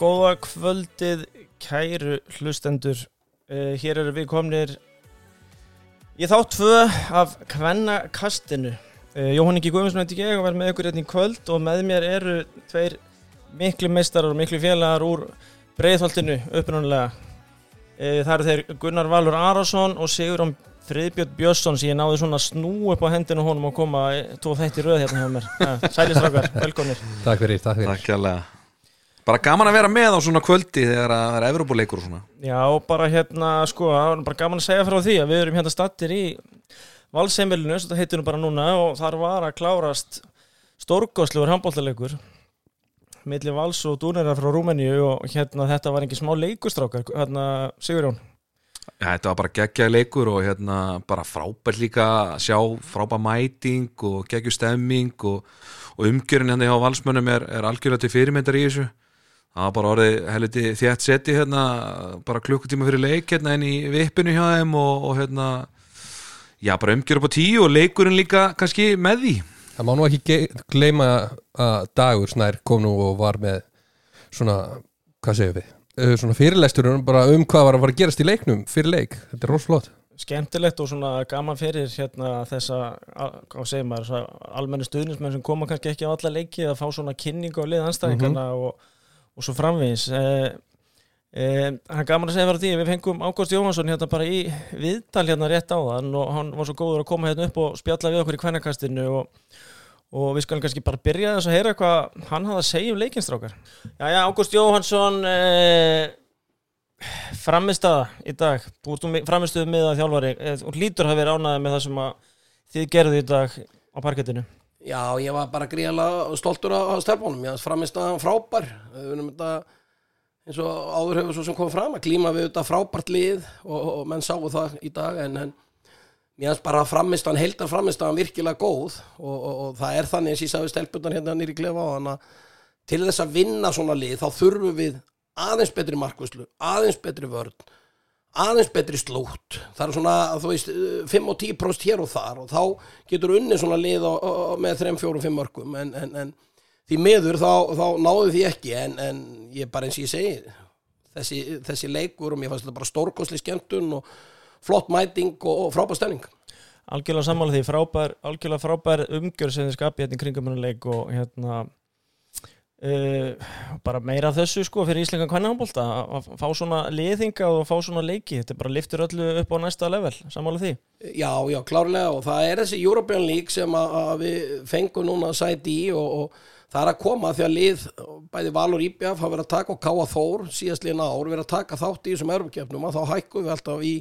góða kvöldið, kæru hlustendur. Uh, hér eru við komnir í þá tvö af kvennakastinu. Uh, Jóhann Ingi Guðmundsson heiti ég og verð með ykkur hérna í kvöld og með mér eru tveir miklu meistarar og miklu félagar úr breiðholtinu upprunalega. Uh, það eru þeir Gunnar Valur Arason og Sigurðan Friðbjörn Björnsson sem ég náði svona snú upp á hendinu honum og koma tvo þætti röð hérna hjá mér. Sælistrakar, velkonir. Takk fyrir, takk fyrir. Takk Bara gaman að vera með á svona kvöldi þegar að það er Evropuleikur og svona. Já, bara hérna, sko, bara gaman að segja frá því að við erum hérna stattir í valseimilinu, þetta heitir nú bara núna og þar var að klárast stórgóðslegur handbóltaleikur milli vals og dúnera frá Rúmeníu og hérna þetta var ekki smá leikustrákar, hérna Sigurjón. Já, þetta var bara geggjaði leikur og hérna bara frábært líka að sjá frábær mæting og geggju stemming og, og umgjörinn hérna hjá valsmönnum er, er algjörlega til fyrirmyndar í þessu það var bara orðið helviti þétt seti hérna bara klukkutíma fyrir leik hérna inn í vippinu hjá þeim og, og hérna já bara umgjör upp á tíu og leikurinn líka kannski með því. Það má nú ekki gleyma að Dagur Snær kom nú og var með svona, hvað segir við Uh, svona fyrirlestur bara um hvað var að fara að gerast í leiknum fyrir leik, þetta er rosalót skemmtilegt og svona gaman fyrir hérna þessa, hvað segir maður svona almennu stuðnismenn sem koma kannski ekki á alla leiki að fá svona kynningu á lið anstæðingarna og, og svo framvegis. Eh, eh, hann gaman að segja fyrir því við fengum Ágúst Jóhansson hérna bara í viðtal hérna rétt á þann og hann var svo góður að koma hérna upp og spjalla við okkur í kvennakastinu og, og við skalum kannski bara byrja þess að heyra hvað hann hafði að segja um leikinstrákar Jæja, Ágúst Jóhansson eh, framistaða í dag. Framistuðu með að þjálfari eh, og hlýtur hafi verið ánæðið með það sem þið gerðu í dag á parkettinu Já, ég var bara gríðalega stoltur af stelpunum, ég framist að frábær. Við erum þetta eins og áður hefur svo sem kom fram að klíma við þetta frábært lið og, og menn sáu það í dag en, en mér finnst bara framist að heldar framist að virkilega góð og, og, og það er þannig eins ég sagði stelpunar hérna nýri klefa á hana til þess að vinna svona lið þá þurfum við aðeins betri markvöslu, aðeins betri vörn aðeins betri slótt. Það er svona, þú veist, 5 og 10% hér og þar og þá getur unni svona lið á, á, með 3, 4, 5 mörgum en, en, en því meður þá, þá náðu því ekki. En, en ég bara eins og ég segi þessi, þessi leikur og mér fannst þetta bara stórkosli skemmtun og flott mæting og, og frábær stemning. Algjörlega sammála því. Frábær, algjörlega frábær umgjör sem þið skapið hérna í kringum hennar leik og hérna uh, bara meira af þessu sko fyrir Íslengan kvennahambólta að fá svona liðinga og fá svona leiki þetta bara liftur öllu upp á næsta level. Sammála því? Já, já, klárlega. Og það er þessi European League sem að, að við fengum núna sæti í og, og það er að koma því að lið bæði Valur Íbjaf hafa verið að taka og Káa Þór síðast liðna ár verið að taka þátt í þessum örfukefnum og þá hækkum við alltaf í,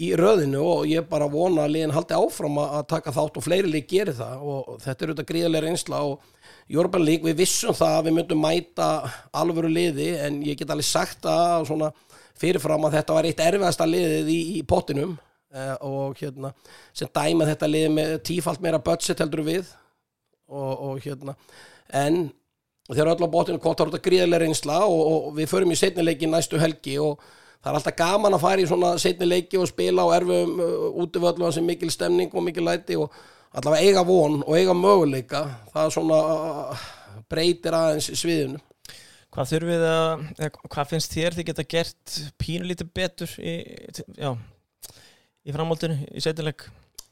í röðinu og ég bara vona að liðin haldi áfram að að taka þátt og fleiri lið gerir það. Og þetta er auðvitað gríðarlega reynsla og European League við vissum það að við myndum mæta alvöru liði en ég get alveg sagt að svona fyrirfram að þetta var eitt erfiðasta liðið í, í pottinum eh, og hérna sem dæma þetta liði með tífalt meira budget heldur við og, og hérna en þegar öll á botinu kom það út að gríðarlega reynsla og, og við förum í setnileiki næstu helgi og það er alltaf gaman að fara í svona setnileiki og spila á erfum uh, útivöldu sem mikil stemning og mikil læti og allavega eiga von og eiga möguleika það svona uh, breytir aðeins sviðinu. Hvað þurfið að, eða hvað finnst þér þið geta gert pínulítið betur í, já, í framhaldinu, í setjuleik?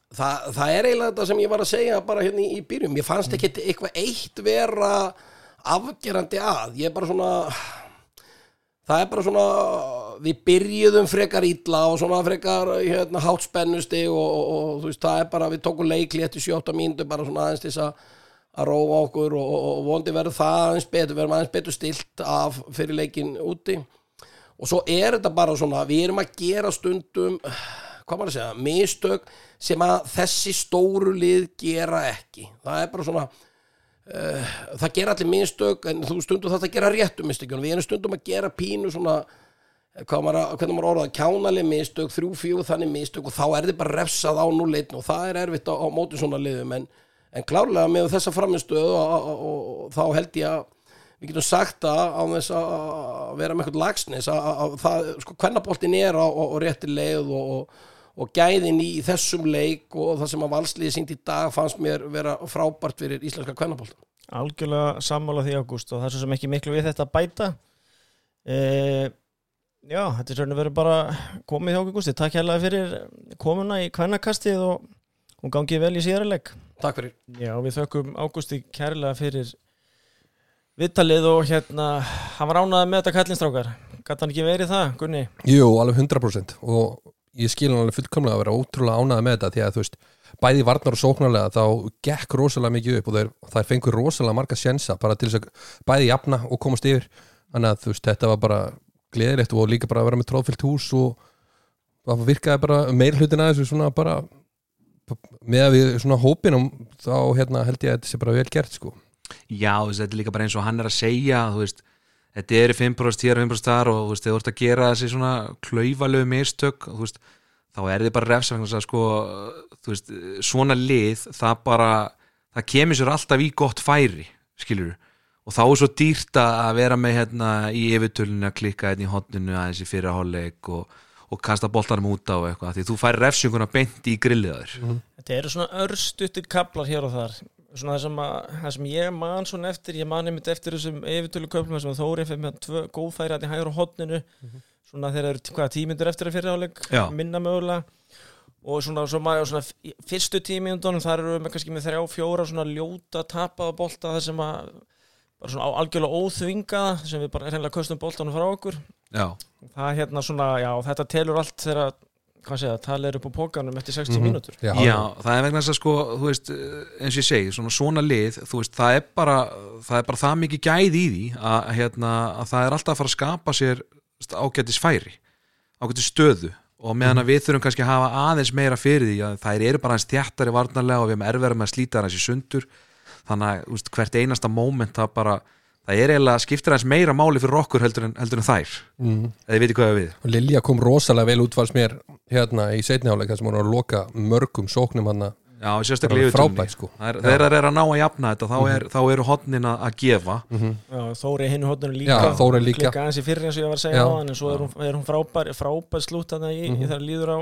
Þa, það er eiginlega þetta sem ég var að segja bara hérna í, í byrjum, ég fannst ekki eitthvað eitt vera afgerandi að, ég er bara svona það er bara svona við byrjuðum frekar ítla og svona frekar hérna, hátt spennusti og, og, og þú veist, það er bara við tókum leikli eftir 7-8 mínútur bara svona aðeins til þess að að róa okkur og, og, vondi verður það aðeins betur, verðum aðeins betur stilt af fyrir leikin úti. Og svo er þetta bara svona, við erum að gera stundum hvað maður að segja, mistök sem að þessi stóru lið gera ekki, það er bara svona uh, það gera allir mistök en þú stundum þetta að gera réttum mistökjum við erum stundum að gera pínu svona maður, að- hvernig maður orðað, kjánaleg mistök þrjú, fjú, þannig mistök og þá er þið bara refsað á núleitn og það er erfitt á, á móti svona liðum en, en klárlega með þessa framistöðu og, og, og, og þá held ég að við getum sagt það á þess að vera með eitthvað lagsnis að, að, að það, sko, kvennaboltin er á, rétti leið og, gæðin í þessum leik og það sem að valsliði sínt í dag fannst mér vera frábært fyrir íslenska kvennaboltan Algjörlega sammála því ágúst og það er svo sem ekki miklu við þetta að bæta. E, Já, þetta er svona verið bara komið hjá okkur Gústi, takk hérlega fyrir komuna í kvennakastið og, og gangið vel í síðarleik Takk fyrir. Já, við þökkum Ágústi kærlega fyrir viðtalið og hérna hann var ánaði með þetta kallinstrákar Gat hann ekki verið það, Gunni? Jú, alveg 100% og ég skil hann alveg fullkomlega að vera ótrúlega ánægða með þetta því að þú veist, bæði varnar og sóknarlega þá gekk rosalega mikið upp og þeir, þær fengur rosalega marga sjensa bara til þess að bæði jafna og komast yfir. Þannig að þú veist, þetta var bara gleðilegt og líka bara að vera með tróðfyllt hús og það virkaði bara meir hlutin að þessu svona bara með að við svona hópinum þá hérna held ég að þetta sé bara vel gert sko. Já, þú veist, þetta er líka bara eins og hann er að segja þú veist, þetta eru 5% hér og 5% þar og þú veist, þið voru að gera þessi svona klaufalegu mistök þú veist, þá er þið bara refsa vegna þess að sko, þú svona lið það bara, það kemur sér alltaf í gott færi, skilur og þá er svo dýrt að vera með hérna í yfirtölinu að klikka hérna í hotninu aðeins í fyrirháleik og, og kasta boltanum út á eitthvað, því þú fær refsinguna beint í grilliðaður Þetta eru svona örstuttir kaplar hér og þar. Svona það sem, að, það sem ég man svona eftir ég man einmitt eftir þessum yfirtölu köplum sem Þóri fyrir með tvö góðfæri að í hægur hotninu. Svona þegar eru hvað tímyndur eftir að fyrirháleik Já. minna mögulega. Og svona, svona f- fyrstu tímyndunum þar eru við með kannski með þrjá fjóra svona ljóta tapaða bolta það sem að bara svona algjörlega óþvingaða sem við bara reynilega köstum boltanum frá okkur. Já, það er hérna svona, já þetta telur allt þegar, hvað segja, talið er upp á pókanum eftir 60 Mhm. mínútur. Já, Já, það er vegna þess að sko, þú veist, eins og ég segi, svona, svona lið, þú veist, það er bara, það er bara það mikið gæði í því að, hérna, að það er alltaf að fara að skapa sér ágætis færi, ágætis stöðu og meðan að við þurfum kannski að hafa aðeins meira fyrir því að þær eru bara hans þjættari varnarlega og við erum erfæra með að slíta hans í sundur, þannig að, veist, hvert einasta moment það bara, það er eiginlega skiptir hans meira máli fyrir okkur heldur en, heldur en þær, mm. eða þið veitir hvað ég á við. og Lilja kom rosalega vel út fannst mér hérna í seinniháleika sem voru að loka mörgum sóknum hann Já, sérstaklega Bara yfirtökunni. frábært, sko. Það Þegar þær er að ná að jafna þetta, þá, er, þá eru hotnin að að gefa Já, Þóri hinn hóttunum líka. Líka aðeins í fyrir eins og ég var að segja Já. á hann en svo er hún, er hún frábær, frábær slút þarna í, í þegar líður á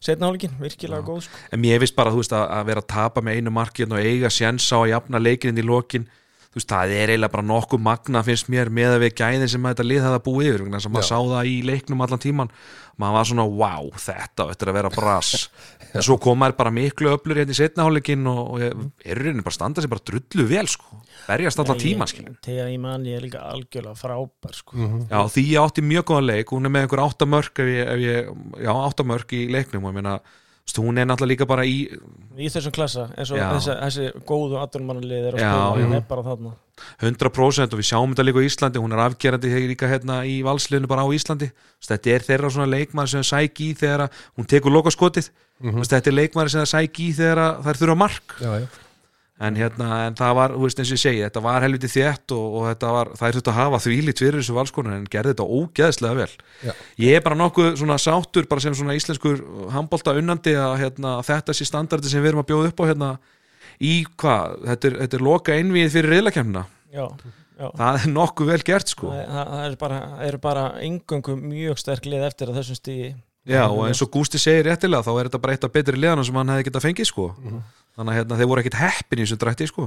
setna hálfleikin, virkilega góð sko. En mér finnst bara, veist, að, að vera að tapa með einu markið og eiga sjens á að jafna leikinn í lokin veist, það er eiginlega bara nokkuð magna finnst mér með að við gæðin sem þetta lið hefði að búið yfir, vegna þess að maður sá það í leiknum allan tíman, maður var svona wow, þetta, þetta er að vera bras. En svo kom maður bara miklu öflur hérna í setnaháleikin og, og er rauninni bara standa sér bara drullu vel, sko. Berjast allan tíman, Þegar ég man ég er líka algjörlega frábær sko. Já, því ég átti mjög góðan leik. Hún er með einhver áttamörk ef ég, ef ég, já, áttamörk í leiknum og ég meina, hún er náttúrulega líka bara í í þessum klassa eins og þessi, þessi góðu aðdurmannalið er að spila hann er bara þarna. 100% og við sjáum þetta líka á Íslandi hún er afgerandi þegar líka hérna í valsliðinu bara á Íslandi, þetta er þeirra svona leikmaður sem sæk í þegar að hún tekur lokaskotið, mm þetta er leikmaður sem það sæk í þegar að þær þurfa mark. Já, já. En hérna, en það var, þú veist eins og ég segi þetta var helviti þétt og, og þetta var það er þetta að hafa þvílít fyrir þessu valskonar en gerði þetta ógeðslega vel. Já. ég er bara nokkuð svona sáttur bara sem svona íslenskur handbolta unnandi að hérna, þetta sé standardi sem við erum að bjóða upp á hérna í hvað, þetta er, þetta er loka einvið fyrir já það er nokkuð vel gert sko. Það, það, það er bara, er bara engöngu mjög sterk lið eftir að þessum stíði Já, og eins og Gústi segir réttilega þá er þetta bara eitt af betri liðana sem hann hefði getað fengið sko. Þannig að hérna, þeir voru ekkit heppin í þessu drætti sko.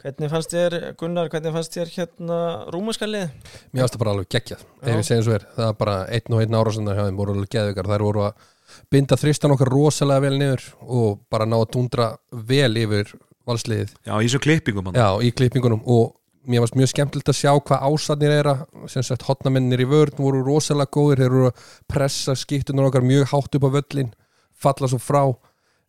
Hvernig fannst þér, Gunnar, hvernig fannst þér hérna rúmenska lið? Mér varst það bara alveg geggjað ef ég segja svo er, það er bara einn og einn árásandar hjá þeim voru alveg geðvikar, þær voru að binda þristan okkar rosalega vel niður og bara ná að dundra vel yfir valsliðið, Já, í þessum klippingum hann já, í klippingunum og mér varst mjög skemmtilegt að sjá hvað ásatnir er að, sem sagt, hotnamennir í vörn voru rosalega góðir, þeir voru að pressa skiptunar okkar mjög hátt upp á völlin falla svo frá.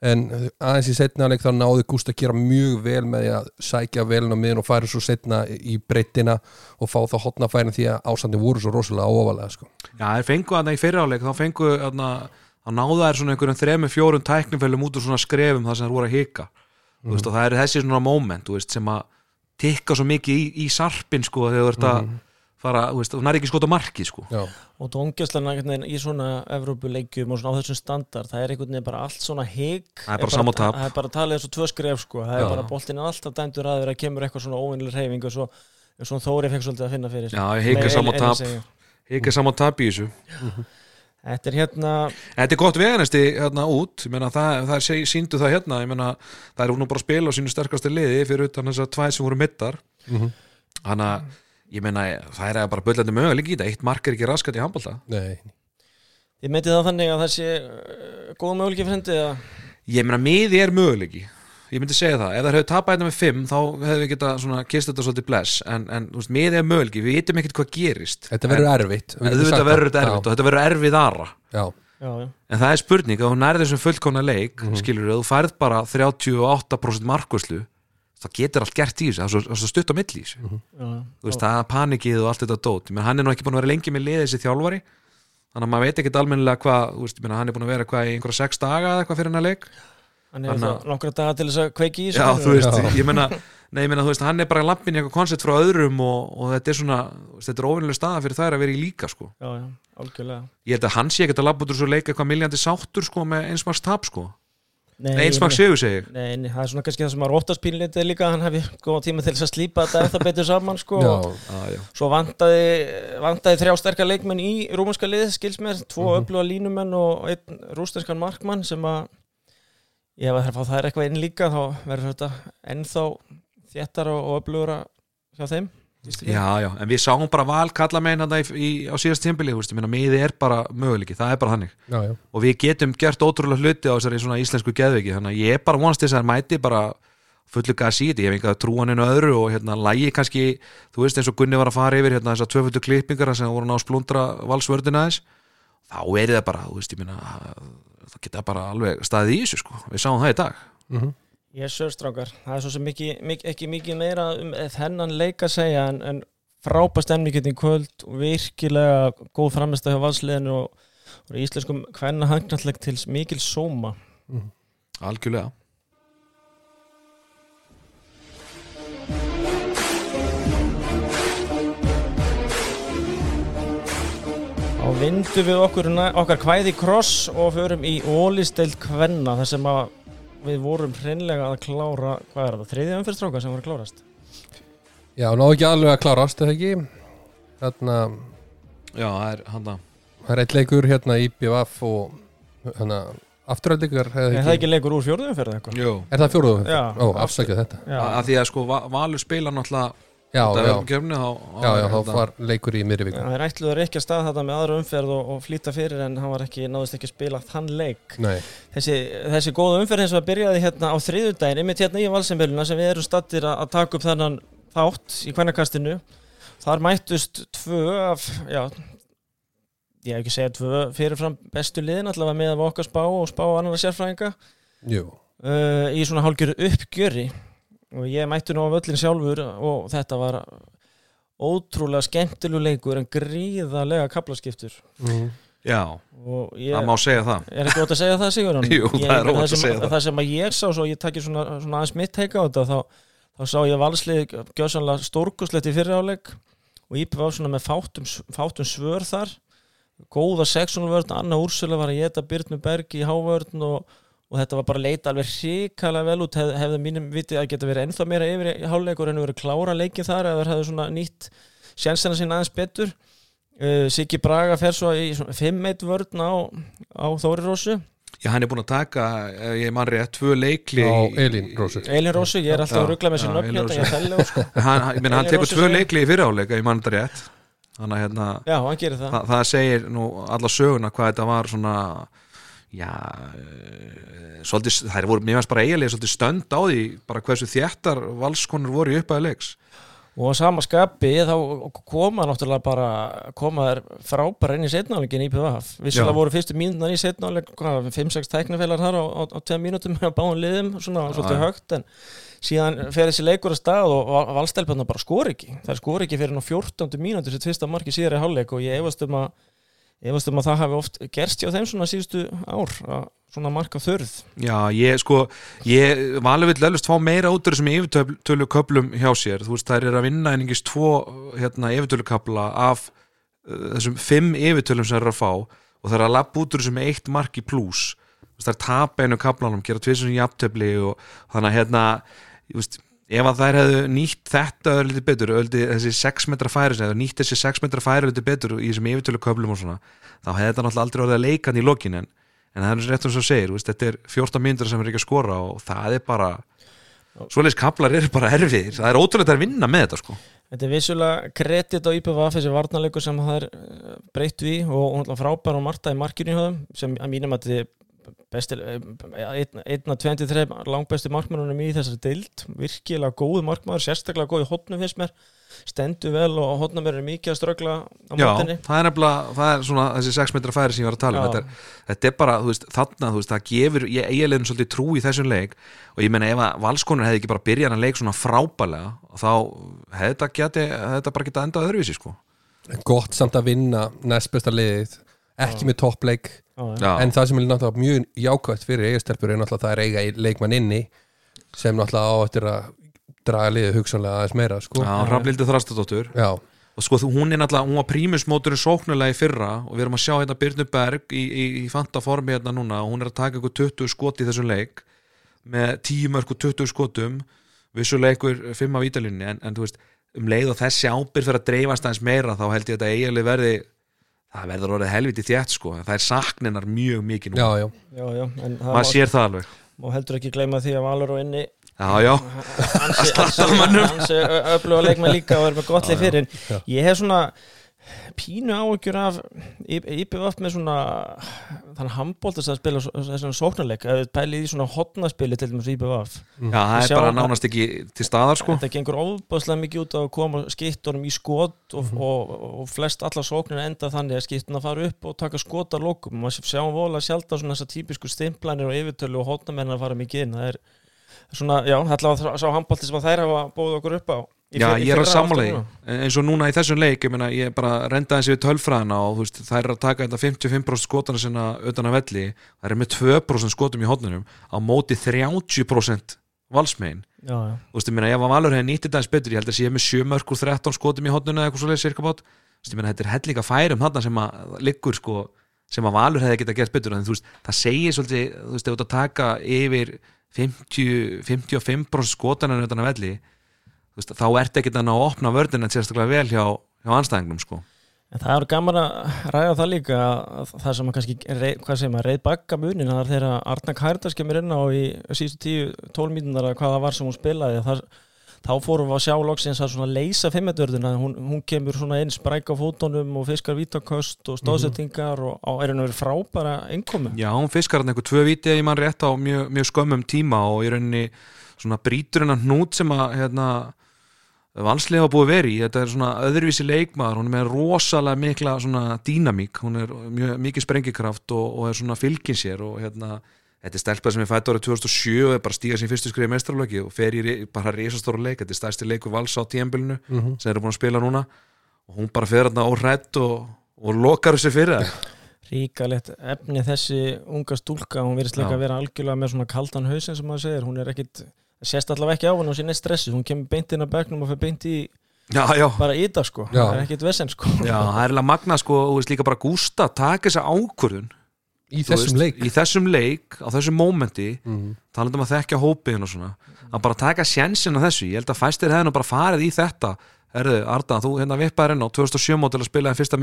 En aðeins í setna leik þá náði Gúst að gera mjög vel með því að sækja velin á miðun og færa svo setna í breytina og fá þá hotnafærin því að ásatnir voru svo rosalega óvalega sko. Já, þeir fengu þarna í fyriráleik þá fengu þarna að náða þær svona einhverjum þremur, fjórum tæknifælum út úr svona skrefum þar sem þær voru að hika. Þú veist, og það er þessi svona moment veist, sem að tikka svo mikið í, í sarpin sko þegar þú ert að fara, þú veist, þú nær ekki skota marki sko. Já, Og dóngjastlarna í svona Evrópuleikjum og svona á þessum standard það er einhvern veginn bara allt svona hig Það er bara sama og tap. Það er bara talið eins og tvö skref sko. Það Já. er bara boltinn er alltaf dæmdur að vera að kemur eitthvað svona óvinnileg reyfing og svo, svo Þóri fekk svolítið að finna fyrir. Já, ég hika Með saman Elín- Elín tap segja. hika saman tap í þessu Þetta er hérna Þetta er gott veganesti hérna út. Meina, það, það er, síndu það hérna. Meina, það er nú bara að spila á sínu sterkastu liði fyrir utan þess að tvæð sem voru mittar. Mhm. þannig að ég meina, það er bara böllandi möguleik í þetta. Eitt mark er ekki raskat í handbólta Nei, Ég meiti það þannig að það sé uh, góð möguleiki fyrir hendi að ég meina, miði er möguleiki ég myndi segja það, ef það hefur tapað þetta með 5 þá hefur við geta svona kist þetta svolítið bless. En, en þú veist, miði er möguleiki, við vitum ekkert hvað gerist. Þetta verður erfitt. Þetta verður erfitt og þetta verður erfið aðra Já, Já, já, en það er spurning, þú nærði þessum fullkona leik mm Mhm. skilur þú færð bara 38% markvæslu það getur allt gert í þessu, það er svo, stutt á milli í þessu. Mhm. já, já. þú veist, það er panikið og allt þetta dót. Menn hann er nú ekki búin að vera lengi með liðið þessi þjálfari. Þannig að maður veit ekkert almennilega hvað þú veist, ég meina, hann er búin að vera hvað í einhverja sex daga eða eitthvað fyrir hennar leik Hann er að- það nokkra daga til þess að kveiki í já, þú veist, Já. ég meina nei, ég meina, þú veist, hann er bara lappin í eitthvað koncept frá öðrum og, og þetta er svona, þetta er óvinnilega staða fyrir þær að vera í líka, sko. Já, já, algjörlega. Ég held að hann sé ekkert að labba út úr svo leik eitthvað miljandi sáttur, sko, með einsmaks tap, sko. Nei, Nei, einsmaks sigur, segi ég. Nei, nei, það er svona kannski það sem maður óttast pínlítið líka að hann hefði góða tíma til þess að slípa þetta ef það betur saman sko. Já, já. Svo vantaði, vantaði þrjá sterkar leikmenn í rúmanska lið, skils mér, tvo mm Mhm. Ef það er að fá það eitthvað inn líka þá verður þetta ennþá þéttar og, og öflugra hjá þeim. já, já, en við sáum bara val kalla megin hann í, í, á síðast tímbili, þú veist, ég meina, miði er bara möguleiki, það er bara þannig já, já. og við getum gert ótrúlega hluti á þessari svona íslensku geðviki þannig að ég er bara vonast þess að mæti bara fullu gas í þetta, ég hef enga trúaninu öðru og hérna lægi kannski þú veist eins og Gunni var að fara yfir hérna þessar tvöföldu klippingar sem voru ná að splundra valsvördina þess þá er það bara, þú veist, ég minna það geta bara alveg staðið í þessu sko. Við sáum það í dag. Mhm. Ég er sörstrákar, það er svo sem mikið, ekki mikið meira um þennan leik að segja en, en frábæð stemningin í kvöld og virkilega góð framist hjá valsliðinu og, og íslenskum hvenna hangnalleg til mikil sóma. algjörlega Þá vindum við okkur, okkar kvæði kross og förum í ólisteild kvenna þar sem að við vorum hreinlega að klára, hvað er það, þriðja umfyrstráka sem voru klárast? já, náðu ekki alveg að klárast eða ekki þarna, já, það er hann það er eitt leikur hérna í BVF og hérna afturhaldingar Er það ekki leikur úr fjórðu umfyrða eitthvað? Jú. Er það fjóruðum? Já. Ó, afsækja þetta Já, að því að sko Va- Valur spila náttúrulega Já, þetta já, er kemni þá já, já, þá var leikur í viku. Það er ætluður ekki að stað þetta með aðra umferð og, og flýta fyrir en hann var ekki, náðist ekki að spila þann leik. Nei, Þessi, þessi góða umferð eins og að byrjaði hérna á þriðjudaginn, einmitt hérna í valsembyluna sem við erum stattir að, að taka upp þennan þátt í kvennakastinu. Þar mættust tvö af, já, ég hef ekki segja tvö fyrirfram bestu liðin allavega með af okkar spá og spá annar sérfræðinga. Uh, í svona hálgjöru uppgjöri og ég mætti nú á völlin sjálfur og þetta var ótrúlega skemmtilegu leikur en gríðarlega kaplaskiptur mm. já, og ég það má segja það er ekki ótt að segja það Sigurðan Jú, það er óhætt að segja það. það sem að ég sá svo ég takki svona, svona aðeins mitt teika á þetta þá, þá sá ég valslið gjössanlega stórkuslegt í fyriráleik og Ípi var svona með fátum, fátum svör þar góða sexunvörn, Anna Úrsula var að geta Byrnu Berg í hávörn og, og þetta var bara að leita alveg hrikalega vel út. Hef, hefði mínum vitið að geta verið ennþá meira yfir í hálfleikur en verið klára leikin þar eða hefði svona nýtt sjensina sín aðeins betur. Uh, Siggi Braga fer svo í 5-1 vörn á, á Þóri Rósu. Já, hann er búin að taka, ég man rétt tvö leikli Á Elín Rósu. Elin Rósu, ég er alltaf Já, að ruggla með sér já, nöfn Elín hérna, Rósu. ég felli sko. hann, hann, hann tekur tvö leikli í fyriráleika ég man þetta rétt. Þannig að hérna, Já, hann gerir það. Það, það segir nú alla söguna hvað þetta var svona já uh, svolítið, þær voru, mér finnst bara eiginlega svolítið stönd á því, bara hversu þéttar valskonur voru í uppaði leiks og á sama skapi þá koma náttúrulega bara koma þær frábæra inn í setnáleikin í PVF vissulega Já. voru fyrstu mínútur í setnáleik 5-6 tæknifélar þar á, á, á 2 mínútum á báðum liðum, svona svolítið Já. högt en síðan fer þessi leikur að stað og Val- valstelpunna bara skor ekki það skor ekki fyrir ná 14. mínútur sem tvista marki síðar í hálfleik og ég efast um að efast um að það hafi oft gerst hjá þeim svona síðustu ár að svona marka þörð. Já, ég sko, ég valið vill löglust fá meira út úr þessum yfirtölu köplum hjá sér, þú veist, þær eru að vinna einingis tvo, hérna, yfirtölu kapla af uh, þessum fimm yfirtölum sem þær eru að fá og þær eru að lappa út úr þessum eitt mark í pluss veist, þær tapa einu kaplanum, gera tvisum jafntöfli og þannig að hérna ég veist, ef að þær hefðu nýtt þetta ölliti betur, ölliti þessi 6 metra færi sem hefðu nýtt þessi 6 metra færi ölliti betur í þessum yfirtölu köplum og svona þá hefði þetta náttúrulega aldrei orðið að leikan í lokin en en það er rétt um svo segir, veist, þetta er 14 myndur sem er ekki að skora og það er bara svoleiðis kaplar eru bara erfið það er ótrúlega að vinna með þetta sko. Þetta er vissulega kredit á IPVF þessi varnarleikur sem það er eh, breytt við og hún er frábær og Marta í markinu sem að mínum að er eh, einn af 23 langbæstu markmannunum í þessari deild. Virkilega góð markmann, sérstaklega góð í hotnum fyrst mér, stendur vel og hotnum er mikið að strögla á Já, mótinni það er nefnilega, það er svona þessi 6 metra færi sem ég var að tala um. Já. þetta er, þetta er bara, þú veist, þarna, þú veist, það gefur ég eiginlegin svolítið trú í þessum leik. Og ég meina ef að valskonur hefði ekki bara byrjað að leik svona frábælega, þá hefði þetta geti, hefði þetta bara getað endað öðruvísi, sko. Gott samt að vinna næst besta liðið ekki með toppleik Já, en það sem er náttúrulega mjög jákvæmt fyrir eigastelpur er náttúrulega það er eiga leikmann inni sem náttúrulega á eftir að draga liðið hugsanlega aðeins meira sko. Já, Raflildi Þrastadóttur Já, og sko hún er náttúrulega, hún var prímusmóturinn sóknulega í fyrra og við erum að sjá hérna Byrnu Berg í, í, í fanta formi hérna núna og hún er að taka ykkur 20 skot í þessum leik með 10 mörg og 20 skotum vissulega ykkur 5 af ítalinni en, en þú veist, um leið og þessi ábyrð fyrir að dreifast aðeins meira þá held ég að þetta eiginlega verði það verður orðið helviti þétt sko. Það er sakninar mjög mikið nú já, já, já, já, en það maður sér það alveg. má heldur ekki gleyma því að Valur og inni. Já, já, hansi, hansi, hansi öfluga leikmenn líka og er með gott leik fyrir. Já. ég hef svona pínu áhyggjur af IPVF með svona þannig handbóltast að spila svo- þessan sóknarleik. Að við pælið í svona hotnaspili til dæmis IPVF já, það er bara nánast ekki til staðar sko. Þetta gengur óbúðslega mikið út að koma skittunum í skot og, og, og flest alla sóknir enda þannig að skittuna fara upp og taka skot að lokum. Og maður sjáum vola sjálf svona þessar típisku stimplanir og yfirtölu og hotnamenn að fara mikið inn. Það er svona, já, þetta var sá handbólti sem að þær hafa bóð okkur upp á Já, ég er að núna. eins og núna í þessum leik ég, meina, ég bara renda þessi við tölfræðina og veist, þær er að taka þetta 55% skotana sinna utan að velli, þær er með 2% skotum í hotnunum á móti 30% valsmein Já, já, þú veist, ég meina, ef að Valur hefði nýttið dæmis betur ég held að sé með 7 mörgur 13 skotum í hotnunum eða eitthvað svo leið cirka bát. Þú veist, ég meina, þetta er hellinga færum þarna sem að liggur sko, sem að Valur hefði getað gert betur. En þú veist, það segir svolítið, þú veist, ef þú ert að taka yfir 50, 55% skotana utan að velli veist, þá ert ekki þannig að opna vördina sérstaklega vel hjá, hjá anstæðingnum sko. En það er gaman að ræða það líka að það sem að kannski, rey, hvað segir maður, reyð bakka munin það er þegar Arna Kærtas kemur inn á í síðustu 10-12 mínunar að hvað það var sem hún spilaði þar, þá fórum við að sjá loksins að svona leysa fimmendörðuna, hún, hún kemur svona inn spræk á fótunum og fiskar vítaköst og stóðsettingar og á er henni verið frábæra innkomu. Já, hún fiskar hann einhver tvö viti að ég mann rétt á mjög, mjög skömmum tíma og í rauninni svona brýtur hennar hnút sem að hérna, valslega búið verið þetta er svona öðruvísi leikmaður, hún er með rosalega mikla svona dýnamík, hún er mjög, mikið sprengikraft og, og er svona fylgin sér og hérna, þetta er stelpað sem er fætt árið 2007 og er bara stíga sín fyrstu skriði mestralöki og fer í bara risastóra leik, þetta er stærsti leikur vals á tíðanbylunu Mhm. sem eru búin að spila núna. Og hún bara fer þarna óhrætt og, og lokar þessi fyrir það Ríkalegt efni þessi unga stúlka, hún verðist líka að vera algjörlega með svona kaldan hausin sem maður segir, hún er ekkit, sést allavega ekki á henni og sín er stressuð, hún kemur beint inn á bekknum og fyrir beint í Já, já, bara í það sko, Já. það er ekkit vesen sko. Já, það er eiginlega magna sko, og veist líka bara Gústa taka þessa ákvörðun í þú þessum veist, leik. Í þessum leik, á þessum mómenti Mhm. talandi um að þekkja hópiðin og svona að bara taka sjensin á þessu, ég held að fæstir hefði nú bara farið í þetta. Herðu, Arda, þú hérna vippaði inn á 2007 mótil að spila en fyrsta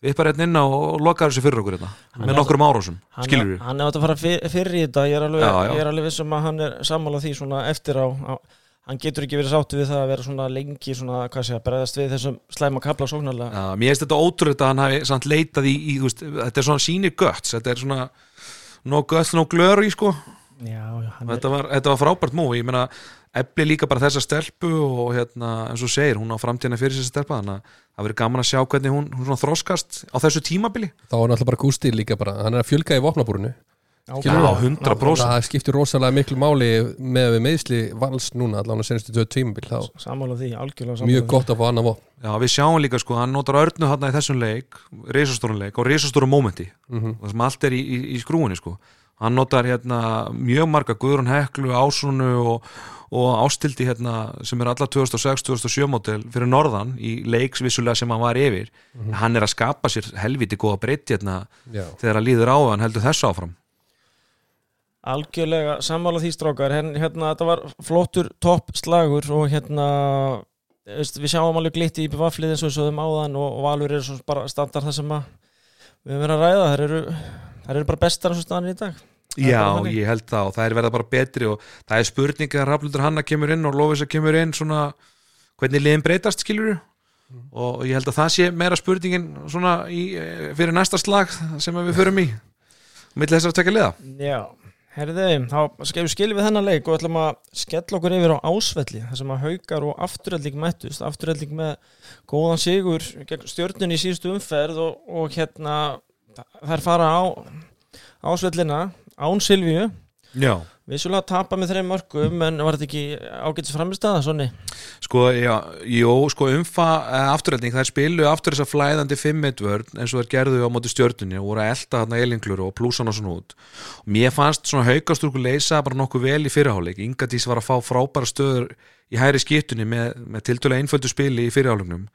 mestrásleik vippaði hérna inn á og lokaði þessu fyrir okkur hérna, með nokkurum árásum skilur við hann er átt að fara fyr, fyrir í þetta ég er alveg, Já, já. Ég er alveg vissum að hann er sammála því svona eftir á, á hann getur ekki verið sáttu við það að vera svona lengi svona, hvað sé að bregðast við þessum slæma kapla sóknarlega. Já, mér finnst þetta ótrúlega að hann hafi samt leitað í, í veist, þetta er svona sínir götts þetta er svona no guts, no glory sko. Já, já, þetta var, þetta var frábært mú ég meina, efli líka bara þessa stelpu og hérna, eins og segir, hún á framtíðina fyrir þessi stelpa, þannig að það verið gaman að sjá hvernig hún, hún svona þroskast á þessu tímabili þá er náttúrulega bara Gústi líka bara hann er að fjölga í vopnabúrinu skilur Já, við? 100%. það skiptir rosalega miklu máli með við meðsli vals núna allan að senastu tvö tímabil þá sammála því, algjörlega sammála mjög gott að fá annan vopn Já, við sjáum líka sko, hann notar örnu þarna í þessum leik, risastórun leik og risastóru mómenti, Mhm. það er hann notar hérna mjög marga Guðrún Heklu, Ásunu og, og Ástildi hérna sem er alla 2006-2007 mótel fyrir norðan í leiksvissulega sem hann var yfir. Hann er að skapa sér helviti góða breytt hérna já, þegar hann líður á hann heldur þessu áfram. Algjörlega sammála því strákar. Hérna, hérna þetta var flottur topp slagur og hérna við sjáum alveg glitti í bevaflið eins og við sögðum áðan og, og Valur eru svo bara standard það sem að við höfum verið að ræða. Þær eru, þær eru bara bestar eins og staðan í dag. er Já, ég held það og það er verða bara betri og það er spurning að Raflundur Hanna kemur inn og Lófisa kemur inn svona hvernig liðin breytast skilur og ég held að það sé meira spurningin svona í, eh, fyrir næsta slag sem við förum í milli þessar að tekja liða. Já, herriði, þá við skilja við þennan leik og ætlum að skella okkur yfir á ásvelli þar sem að haukar og afturölding mættust. Afturölding með góðan sigur gegn stjörnun í síðustu umferð og, og hérna þær fara á ásvellina án Silvíu. Já. Vissulega tapa með þreim mörgum en var þetta ekki ágætis framistæða svonni? Sko, já, jú, sko umfa eh, afturhaldning, þær spilu aftur þess að flæðandi 5-1 vörn eins og þær gerðu á móti stjörnunni og voru að elda þarna elinglur og plúsan og svona út. Og mér fannst svona haugastúrku leysa bara nokkuð vel í fyrirháleik Ingadís var að fá frábæra stöður í hæri skiptunni með, með tiltölu einföldu spili í fyrirháleiknum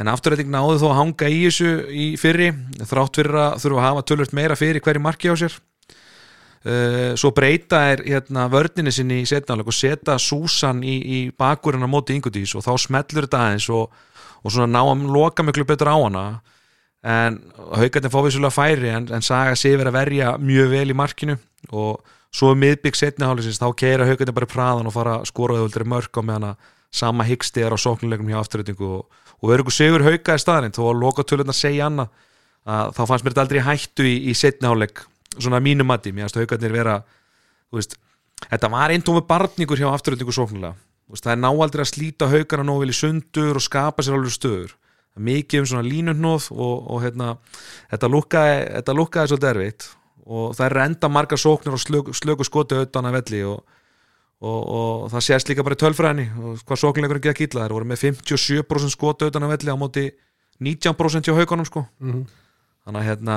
en afturhaldning náðu þó að hanga í þessu í fyrri þrátt fyrir að þurfa að hafa tölvört meira fyrir hverju marki á sér Uh, svo breyta er hérna, vörninni sinni í setnáleik og setja Susan í, í bakurinn á móti yngudís og þá smellur þetta aðeins og, og svona ná að loka miklu betur á hana. En haugarnir fá vissulega færi en, en Saga sé verið að verja mjög vel í markinu og svo um miðbygg setnihálisins þá keira haugarnir bara praðan og fara að skora auðvöldri mörg á meðan að sama hyggsti er á sóknuleikum hjá afturreitingu og, og verður ykkur sigur hauga í staðin þó að loka tölun að segja annað að þá fannst mér þetta aldrei hættu í, í setniháleik svona mínum mati, mér finnst haugarnir vera veist, þetta var einn tómi barningur hjá afturöldingu sóknulega veist, það er náaldri að slíta haugarna nóg vel í sundur og skapa sér alveg stöður. Mikið um svona línundnóð og, og hérna, þetta lukkaði þetta lukkaði svolítið erfitt og það er enda marga sóknir og slöku, slöku skoti auðvitað að velli og, og, og það sést líka bara í tölfræðinni hvað sóknleikurinn gekk illa, það voru með 57% skoti auðvitað að velli á móti 19% hjá haugunum sko. Mm -hmm. þannig að hérna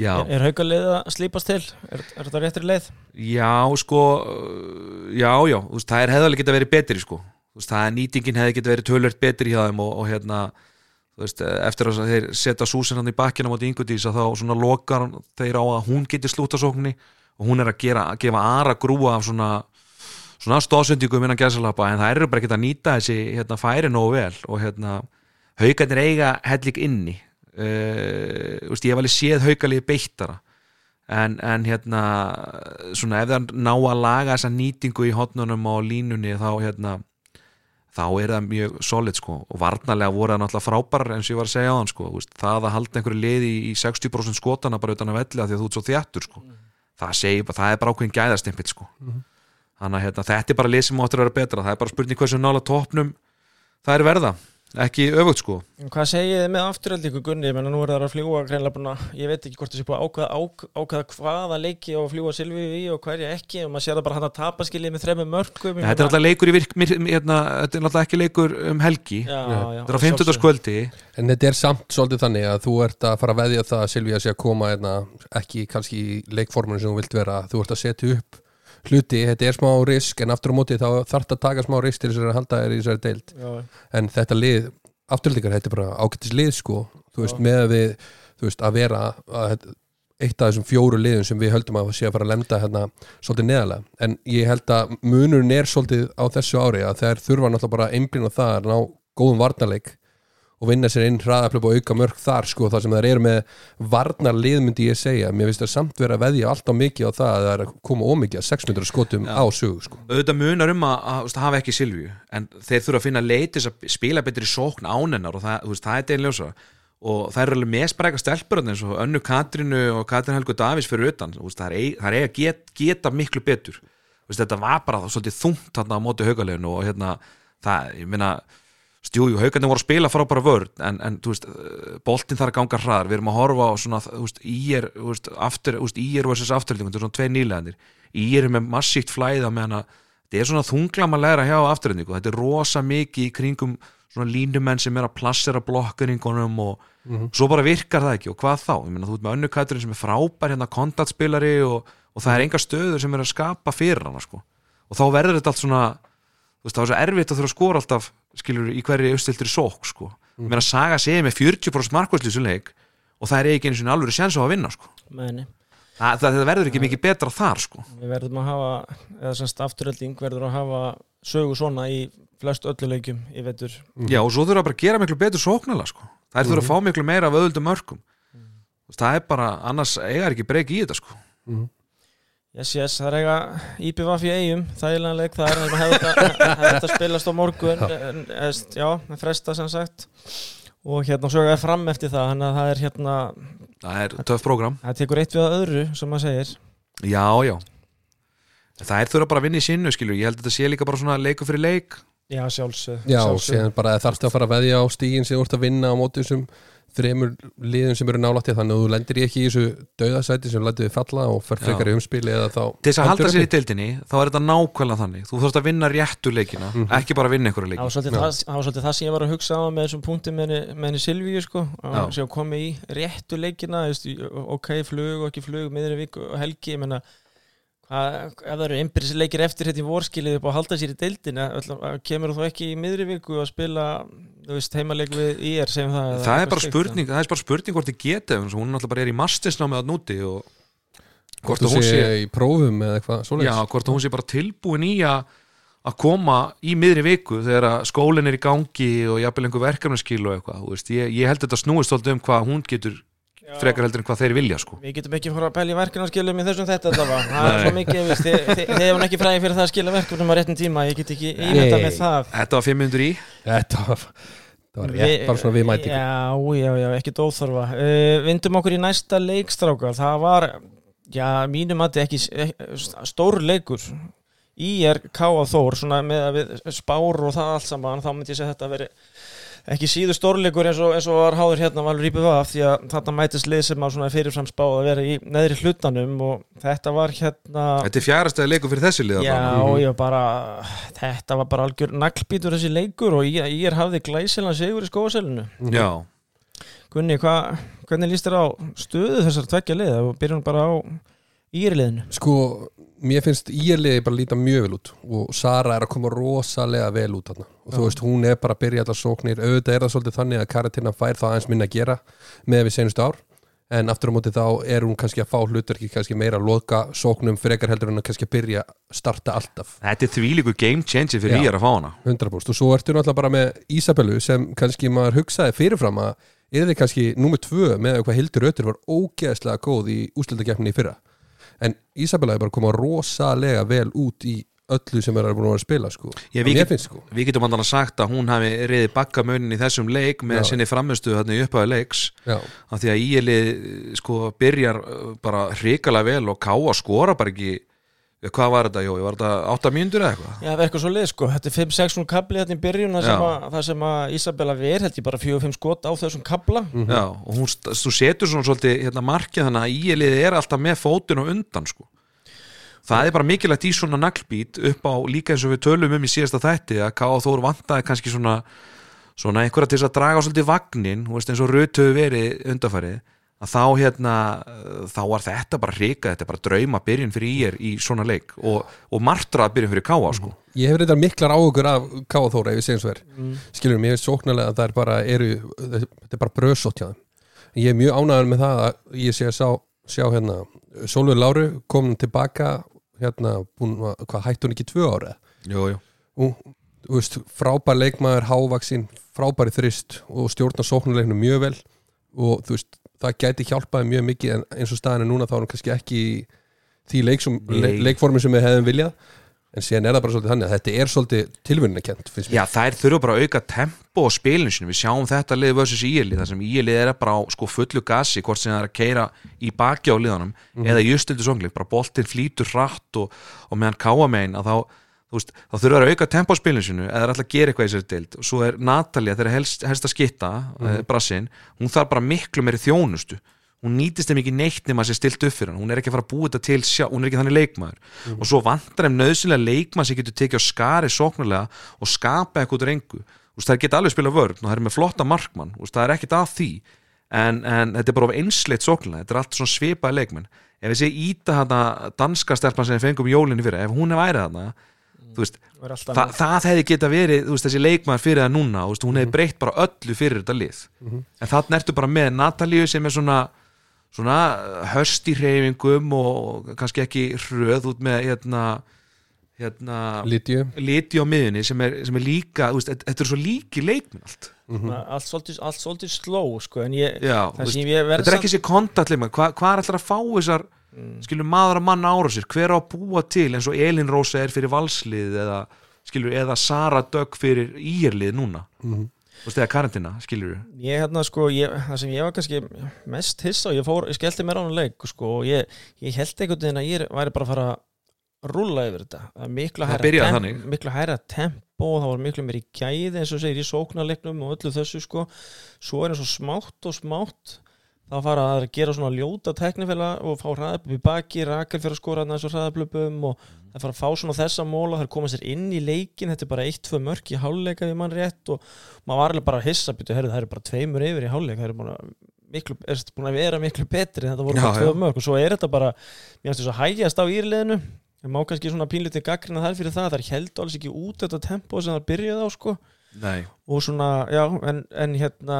Já. Er, er haugalið að slípast til? Er, er þetta réttri leið? Já, sko já, já, veist, það er hefðarlega geta verið betri sko, veist, það er nýtingin hefði geta verið tölvert betri hjá þeim og, og hérna veist, eftir að þeir setja Susan hann í bakkina mot Ingudís að þá svona lokar þeir á að hún geti slúta sóknni og hún er að, gera, að gefa aðra grúa af svona, svona stóðsendingum innan gæsalappa en það eru bara ekki að nýta þessi hérna, færi nógu vel og hérna haugarnir eiga hellik inni Uh, veist, ég hef alveg séð haukalið beittara. En, en hérna svona ef það ná að laga þessa nýtingu í hotnunum og línunni þá hérna þá er það mjög solid sko. Og varnarlega voru það náttúrulega frábærar eins og ég var að segja á hann sko veist, það að halda einhverju liði í 60% skotana bara utan að velja því að þú ert svo þjættur sko. Mm. það, segi, það er bara ákveðin gæðastimpill sko. Mm. þannig að hérna, þetta er bara lið sem áttur að vera betra. Það er bara spurning hversu nála tópnum það er verða ekki öfugt sko. Hvað segið þið með afturhaldingu Gunni? Menn að nú er það að fljúa greinlega búin að ég veit ekki hvort það sé búin að ákvaða, ák, ákvaða hvaða leiki og fljúa Silvi í og hverja ekki og maður sér það bara hann að tapa skiljið með þremi mörgum ja, Þetta er alltaf leikur í virk hérna, þetta er alltaf ekki leikur um helgi. Já, já, þetta er á 15. skvöldi En þetta er samt svolítið þannig að þú ert að fara að veðja það að Silvi að sé að koma hérna, ekki kannski í leikformunum sem þú vilt vera. Þú ert að setja upp hluti, þetta er smá risk en aftur á móti þá þarf þetta að taka smá risk til þess að halda þér í þessari deild Já. en þetta lið, afturlíkar, þetta er bara ágættis lið sko, þú veist, Já. með að við þú veist, að vera að, eitt af þessum fjóru liðum sem við höldum að sé að fara að lenda hérna svolítið neðalega en ég held að munurinn er svolítið á þessu ári að þeir þurfa náttúrulega bara að einblýna á það að ná góðum varnarleik og vinna sér inn hraðaflöp og auka mörg þar sko þar sem þeir eru með varnarlið myndi ég segja, mér finnst það samt vera að veðja alltaf mikið á það að það er að koma ómikið að 600 skotum Já. á sögu sko. Auðvitað munar um að, að, að hafa ekki Silvíu en þeir þurfa að finna leitis að spila betri sókn ánennar og það, veist, það er deginljósa og það eru alveg með spræka stelpur eins og önnu Katrinu og Katrin Helgu Davís fyrir utan, veist, það er, er eiga get, geta miklu betur. Veist, þetta var bara hérna, það, ég meina stjújú, haugarnir voru að spila frábæra vörn en, en þú veist, eh, boltinn þarf að ganga hraðar. Við erum að horfa á svona, þú veist, ír þú veist, aftur, þú veist, ír versus afturlíkum þetta er svona tvei nýlegandir, ír er með massíkt flæða meðan að þetta er svona þunglamalega hjá afturlíku, þetta er rosa mikið í kringum svona línumenn sem er að plassera blokkuningunum og svo bara virkar það ekki. Og hvað þá, ég meina þú ert með önnu kæturinn sem er frábær hérna kontaktspilari og, og það er enga stöður sem er að skapa fyrir hana sko. og þá verður þetta allt svona veist, það var svo erfitt að þurfa að skora alltaf skilur í hverju austiltri sók sko. mm. meina Saga segir með 40% markvæslu í svo leik og það er ekki einu sinni alveg sjans á að vinna sko. Það, það, verður ekki mikið betra þar sko. Við verðum að hafa eða semst afturhalding verður að hafa sögu svona í flest öllu leikjum í vetur já og svo þurfa bara að gera miklu betur sóknala sko. það er þurfa að fá miklu meira af öðuldum mörgum veist, það er bara, annars eigar ekki breyki í þetta sko. Yes, yes, það er eiga IPVF í eigum, þægilega leik það er hefði þetta, hefði þetta spilast á morgun en, eðst, já, með fresta sem sagt. Og hérna svo er fram eftir það þannig að það er hérna, það er töff program það tekur eitt við að öðru sem maður segir. Já, já. Það er þurfa bara að vinna í sinnu, skilju Ég held að þetta sé líka bara svona leiku fyrir leik. Já, sjálfsög Já, og síðan bara þarfst að fara að veðja á stígin sem þú ert að vinna á móti þessum þremur liðum sem eru nálætti þannig að þú lendir ekki í þessu dauðasæti sem lætið við falla og fer frekar í umspili eða þá Til þess að halda sér í deildinni þá er þetta nákvæmlega þannig. Þú þarfst að vinna réttu leikina ekki bara vinna einhverja Það leiki. var svolítið, það, var svolítið það sem ég var að hugsa á með þessum punktum með henni- Silvíu sko, sem komi í réttu leikina ok, flug og ekki flug miðri viku og helgi, ég menna hvað, ef það eru einbyrðisleikir eftir hérna í vorskilið upp á að halda sér í deildina ætla- kemur þú ekki í miðri viku að spila þú veist, heimaleik við segjum það, eða Það er bara spurning, það er bara spurning hvort þið geta hún er náttúrulega bara er í mastersnámið að núti og Hvort þú sé í prófum eða eitthvað já, hvort hún sé bara tilbúin í að að koma í miðri viku þegar að skólinn er í gangi og jafnvel einhver verkefnaskil og eitthvað þú veist, ég, ég held þetta snúist alltaf um hvað hún getur Já. frekar heldur en hvað þeir vilja sko. Við getum ekki fara að pæla í verkefnarskilum í þessum þetta allavega, það er svo mikið þið, þið, þið hefum ekki fræði fyrir það að skila verkefnum á réttin tíma, ég get ekki ímynda með það. Þetta var 500 í. Þetta var, það var rétt bara svona við mætingu. Já, já, já, ekki dóþorfa uh, Vindum okkur í næsta leikstráka Það var, já, mínum að ekki s- stór leikur. Í er K.A. Þór svona með að við spár og það allt saman þá myndi ég segja þetta að veri ekki síður stórleikur eins og, eins og var háður hérna Valur Íbjöf af því að þarna mætist lið sem að svona fyrirfram spáð að vera í neðri hlutanum og þetta var hérna Þetta er fjárastæði leiku fyrir þessi lið Já, já, bara þetta var bara algjör naglbítur þessi leikur og ég, ég er hafði glæsilega sigur í skóaselinu Já, Gunni, hva, hvernig líst þér á stöðu þessar tveggja liða? Og byrjum bara á írliðinu? Sko, mér finnst íliði bara líta mjög vel út og Sara er að koma rosalega vel út þarna. Og þú veist, hún er bara að byrja allar sóknir. Auðvitað er það svolítið þannig að Karatina fær það aðeins minna að gera með við senustu ár. En aftur á móti þá er hún kannski að fá hlutverki kannski meira að loka sóknum frekar heldur en að kannski að byrja að starta alltaf. Þetta er þvílíku game changer fyrir ég að fá hana. 100% og svo ertu náttúrulega bara með Ísabellu sem kannski maður hugsaði fyrirfram að er þið kannski númer tvö með hvað Hildur Ötur var ógeðslega góð í úslutakefninni í fyrra en Ísabella er bara að koma rosalega vel út í öllu sem er að búin að vera að spila sko. En við, get, sko við getum andan að sagt að hún hafi reyði bakkamönin í þessum leik með Já. sinni þarna í upphæðu leiks Já, af því að íelið sko byrjar uh, bara hrikalega vel og káa skora bara ekki hvað var þetta, Jói, var þetta 8 mínútur eða eitthvað? Já, það er eitthvað svo lið sko, þetta er 5-6 kabli þetta í byrjun það sem, að, Isabella ver held ég bara 4-5 skot á þessum kabla Já, og hún, þú setur svona svolítið hérna markið þannig að íelið er alltaf með fótinn og undan sko. Það er bara mikilvægt í svona naglbít upp á líka eins og við tölum um í síðasta þætti að K.A. Þór vantaði kannski svona svona einhverja til að draga svolítið vagnin, veist eins og raut höfu verið undarfærið, að þá hérna þá var þetta bara hrika, þetta er bara drauma byrjun fyrir ír í svona leik og, og martrað byrjun fyrir K.A. sko. Ég hef reyndar miklar áhugur af Káa Þóra ef ég segjum svo er. Mm. skilur mér finnst sóknarlega að það er bara eru, þetta er bara bröðsótt hjá þeim. Ég er mjög ánæður með það að ég sé að sjá, sjá hérna Sólveig Láru komin tilbaka hérna, búin, að- hvað hætti hún ekki tvö ára Jú, jú. Og þú veist, frábær leikmaður hávaksinn, frábæri þrist og stjórna sóknuleiknum mjög vel og þú veist, það gæti hjálpaði mjög mikið en eins og staðan er núna þá er hann kannski ekki því leiksum, Nei. le, leikformi sem við hefðum viljað. En síðan er það bara svolítið þannig að þetta er svolítið mér. Já, þær þurfa bara að auka tempo á spilinu sinu, við sjáum þetta lið versus íli, þar sem íli er bara á sko fullu gasi, hvort sem það er að keira í baki á liðanum, eða í justildu songleik, bara boltinn flýtur hratt og, og meðan káa megin að þá veist, þá þurfa þær að auka spilinu sinu eða er alltaf að gera eitthvað í sér deild. Og svo er Natalia, þeirra helst, helst að skitta mm brassin, hún þarf bara miklu meiri þjónustu. Hún nýtist þeim ekki neitt nema að sé stilt upp fyrir hann. Hún er ekki að fara að búa þetta til sjá, hún er ekki þannig leikmaður. Og svo vantar þeim nöðsynlega leikmaður sem getur tekið á skari sóknarlega og skapa eitthvað úr engu. Það geta alveg spila vörn og það er með flotta markmann. Það er ekkit að því. En, en þetta er bara of einsleitt sóknarlega. Þetta er allt svona svipaði leikmenn. Ef við sé íta hana danska stelpan sem við fengum í jólinni fyrir, ef hún er værið þú veist, Þa, það hefði geta verið veist, þessi leikmaður fyrir það núna veist, hún hefði breytt bara öllu fyrir þetta lið. En þannig ertu bara með Natalíu sem er svona, svona höst í hreyfingum og kannski ekki hröð út með hérna, hérna liti á miðunni sem er, sem er líka þetta er svo líki leikminn allt. Allt svolítið, allt svolítið sló sko, en ég, Já, þetta er ekki kontaktleikmaður. Hva, hvað er alltaf að fá þessar skilur maður að manna ára sér hver á að búa til eins og Elin Rósa er fyrir valslið eða, skilur, eða Sara Dögg fyrir íerlið núna Mhm. þú veist, eða karantina, skilur Ég hérna sko, ég, það sem ég var kannski mest hissa og ég fór, ég skellti mér á hann leik sko og ég, ég held einhvern veginn að ég væri bara að fara að rúlla yfir þetta Það er miklu Það hæra þannig. miklu hæra tempo og það var miklu meir í gæði eins og segir í sóknarleiknum og öllu þessu sko svo er eins og smátt og smátt þá fara að gera svona ljóta teknifela og fá hraðablöp í baki Rakel fyrir að skora þessu hraðablöpum og það fara að fá svona þessa móla það er koma sér inn í leikin, þetta er bara eitt, tvö mörk í hálfleika við mann rétt og maður var alveg bara að hissa byrju, það eru bara tveimur yfir í hálfleik það eru bara miklu, er búin að vera miklu betri en þetta voru bara tvö mörk og svo er þetta bara, mér finnst þess að hægjast á írliðinu ég má kannski svona pínlítið gaggrina þær fyrir það það heldur alls ekki út þetta tempo sem það byrjaði á sko. Nei, og svona, já, en, en hérna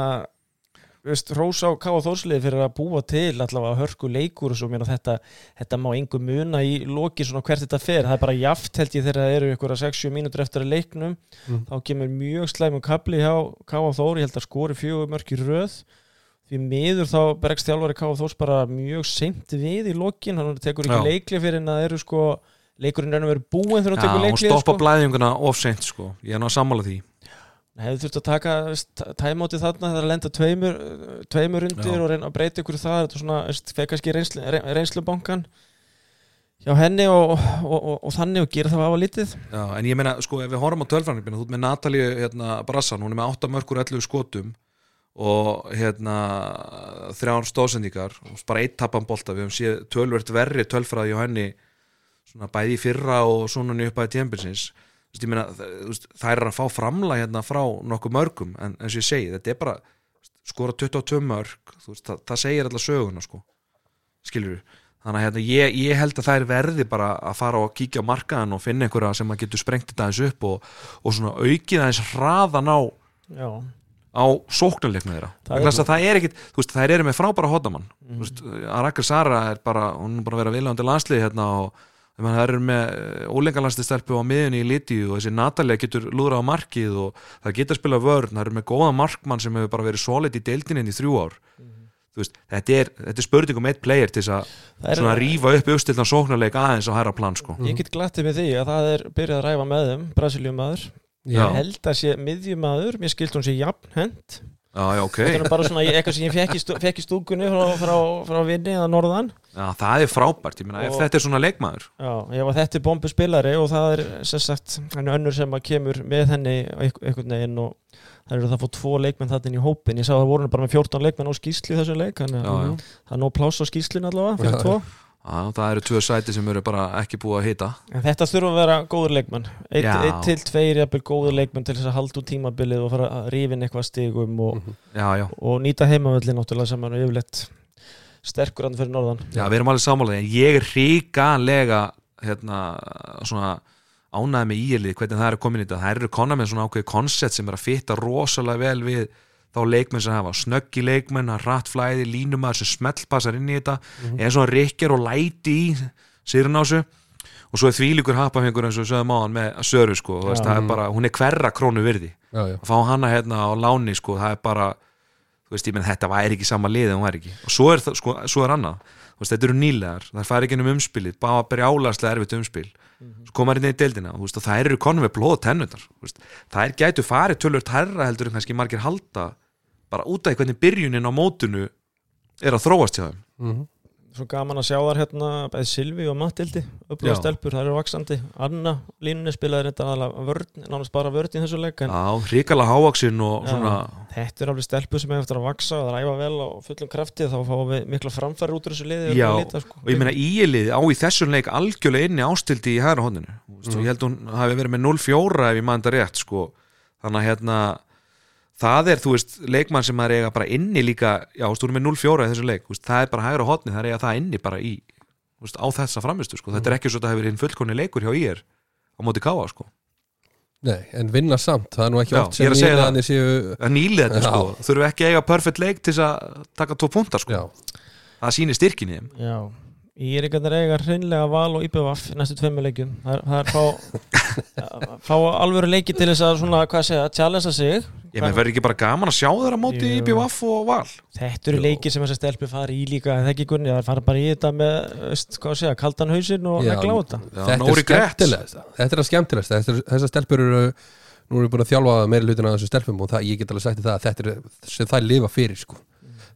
Rósa og Káa Þórslið fyrir að búa til allavega hörku leikur og svo mér að þetta, þetta má engu muna í loki svona hvert þetta fer, það er bara jaft held ég þegar það eru ykkur að 6-7 mínútur eftir að leiknum Mm. þá kemur mjög slæmum kapli hjá Káa Þór, ég held að skori fjögur mörk í röð því miður þá bregst þjálfari Káa Þórs bara mjög seint við í lokin, hann tekur ekki Já. leikli fyrir en það eru sko leikurinn er að vera búin þegar hann tekur leikli stoppa sko. blæðinguna of seint sko, ég er ná að sammála því hefði þurft að taka tæmáti þarna þegar að lenda tveimur, tveimur undir Já. og reyna að breyta ykkur það þetta er svona, fekk kannski reynslu, re- reynslubankan hjá henni og, og, og, og þannig og gera það af að lítið. Já, en ég meina, sko, ef við horfum á tölfræðinbina þú ert með Natalíu hérna, Brassan, hún er með 8 mörkur 11 skotum og hérna þrjár stóðsendingar og bara eitt tappan bolta, við höfum séð tölvert verri tölfræði hjá henni svona bæði fyrra og svona nýju upp að tjembilsins meina, það, þú er að fá framla hérna frá nokkuð mörgum, en eins og ég segi þetta er bara, skora 22 mörg þú veist, það, það segir alltaf söguna sko. Skilur við þannig að hérna, ég, ég held að það er verði bara að fara og kíkja á markaðan og finna einhverja sem að getur sprengt þetta aðeins upp og, og svona aukið aðeins hraðan á, já, á sóknarleikna þeirra. Það er það er ekkit, þú veist, þær eru með frábæra hotamann mm. veist, Arakar Sara er bara hún er bara að vera viljandi landslið hérna og þær eru með ólengalanslið stelpu á miðunni í Litíu og þessi Natalia getur lúðra á markið og það geta að spila vörn, þær eru með góða markmann sem hefur bara verið solid í deildinni í þrjú ár. Þú veist, þetta, er, þetta er spurning um eitt player til þess að það rífa upp uppstildan sóknarleik aðeins á hæra plan sko. ég get glattið með því að það er byrjað að ræfa með þeim Brasiljumæður, Já. ég held að sé miðjumæður, mér skilt hún sé jafnhend Já, já, ok. Þetta er bara svona eitthvað sem ég fekk í, stúkunni frá, frá, frá vinni að norðan Já, það er frábært, ég meina, ef þetta er svona leikmaður. Já, ég var þetta er bombu spilari og það er sem sagt hann er önnur sem að kemur með henni einhver- einhvern veginn og það eru það að fá tvo leikmenn þarna inn í hópin ég sá að það voru bara með 14 leikmenn á skýslu í þessu leik þannig Já, að já. það er nóg pláss á skýslun allavega fyrir Já. tvo. Já, það eru tvö sæti sem eru bara ekki búið að hita. En þetta þurfa að vera góður leikmenn. Eitt, Já. eitt til tveir jafnvel góður leikmenn til þess að halda út tímabilið og fara að rífin eitthvað stigum og, Já, já, og nýta heimavöldin náttúrulega sem er yfirleitt sterkur hann fyrir norðan. Já, við erum alveg sammálaði en ég er ríkalega hérna, svona ánæði með ílið, hvernig það er komin í þetta. Það eru konar með svona ákveði koncept sem er að fitta rosalega vel við þá leikmenn sem hafa. Snöggi leikmenn, rattflæði línumæður sem smellpassar inn í þetta. Eða svona rikkjar og læti í þessu. Og svo er þvílíkur hapafengur eins og við sögum á hann með Söru sko, þú veist, það er bara, hún er hverra krónu virði. Já, já. að fá hana hérna á láni sko, það er bara veist, menn þetta væri ekki sama lið en hún væri ekki. Og svo er, það, sko, svo er annað. Veist, þetta eru nýlegar, það fær ekki um umspilið. Bara byrja álagslega erfitt umspil. Svo koma hérna í deildina veist, og það eru konum við blóð tennundar það er gætu farið tölur tærra heldur en kannski margir halda bara út af hvernig byrjunin á mótunu er að þróast hjá þeim. Mhm. Svo gaman að sjá þar hérna bæði Silvi og Matildi upplöða Já. stelpur, það eru vaksandi Anna línunni spilaði þetta aðalega vörn nánast bara vörn í þessu leik en Já, hrikalega hávaksinn og Já. svona Þetta er alveg stelpur sem hefur eftir að vaksa og það ræfa vel á fullum krafti þá fáum við mikla framfæri út úr þessu liði Já, og líta, sko. og ég meina ílið á í þessum leik algjörlega inni ástildi í hægra hóndinu mm. ég held hún hafi verið með 0-4 ef ég mann þetta rétt sko. þannig að hérna það er, þú veist, leikmann sem maður eiga bara inni líka, já, þú veist, með 0-4 í þessu leik, veist, það er bara hægra hóndni, það er eiga það inni bara í, þú veist, á þessa framistu sko. þetta er ekki svo að það hefur hinn fullkonni leikur hjá ír á móti káa, sko. Nei, en vinna samt, það er nú ekki Já, oft ég er sem það. nýlaðinni séu að nýlið þetta, Já. sko, þurfum ekki að eiga perfect leik til þess að taka tvo punta, sko. Já, það sýnir styrkin í þeim. Já, Ég er einhvern veginn eiga hreinlega val og IBVF næstu tveimu leikjum. Það er, það er fá, fá alvöru leiki til þess að svona, hvað segja, challengea sig. Ég með verður ekki bara gaman að sjá þeirra móti í Jú. BVF og Val? Þetta eru leikir sem þessi stelpi fari í líka það er ekki gunni, það fara bara í þetta með veist, hvað segja, kaldan hausinn og negla á þetta. þetta no er skemmtilegast þetta er að skemmtilegast Þetta þessar stelpur eru nú erum við búin að þjálfa meiri hlutina af þessum stelpum og það, ég get alveg sagt það að þetta er sem það lifa fyrir sko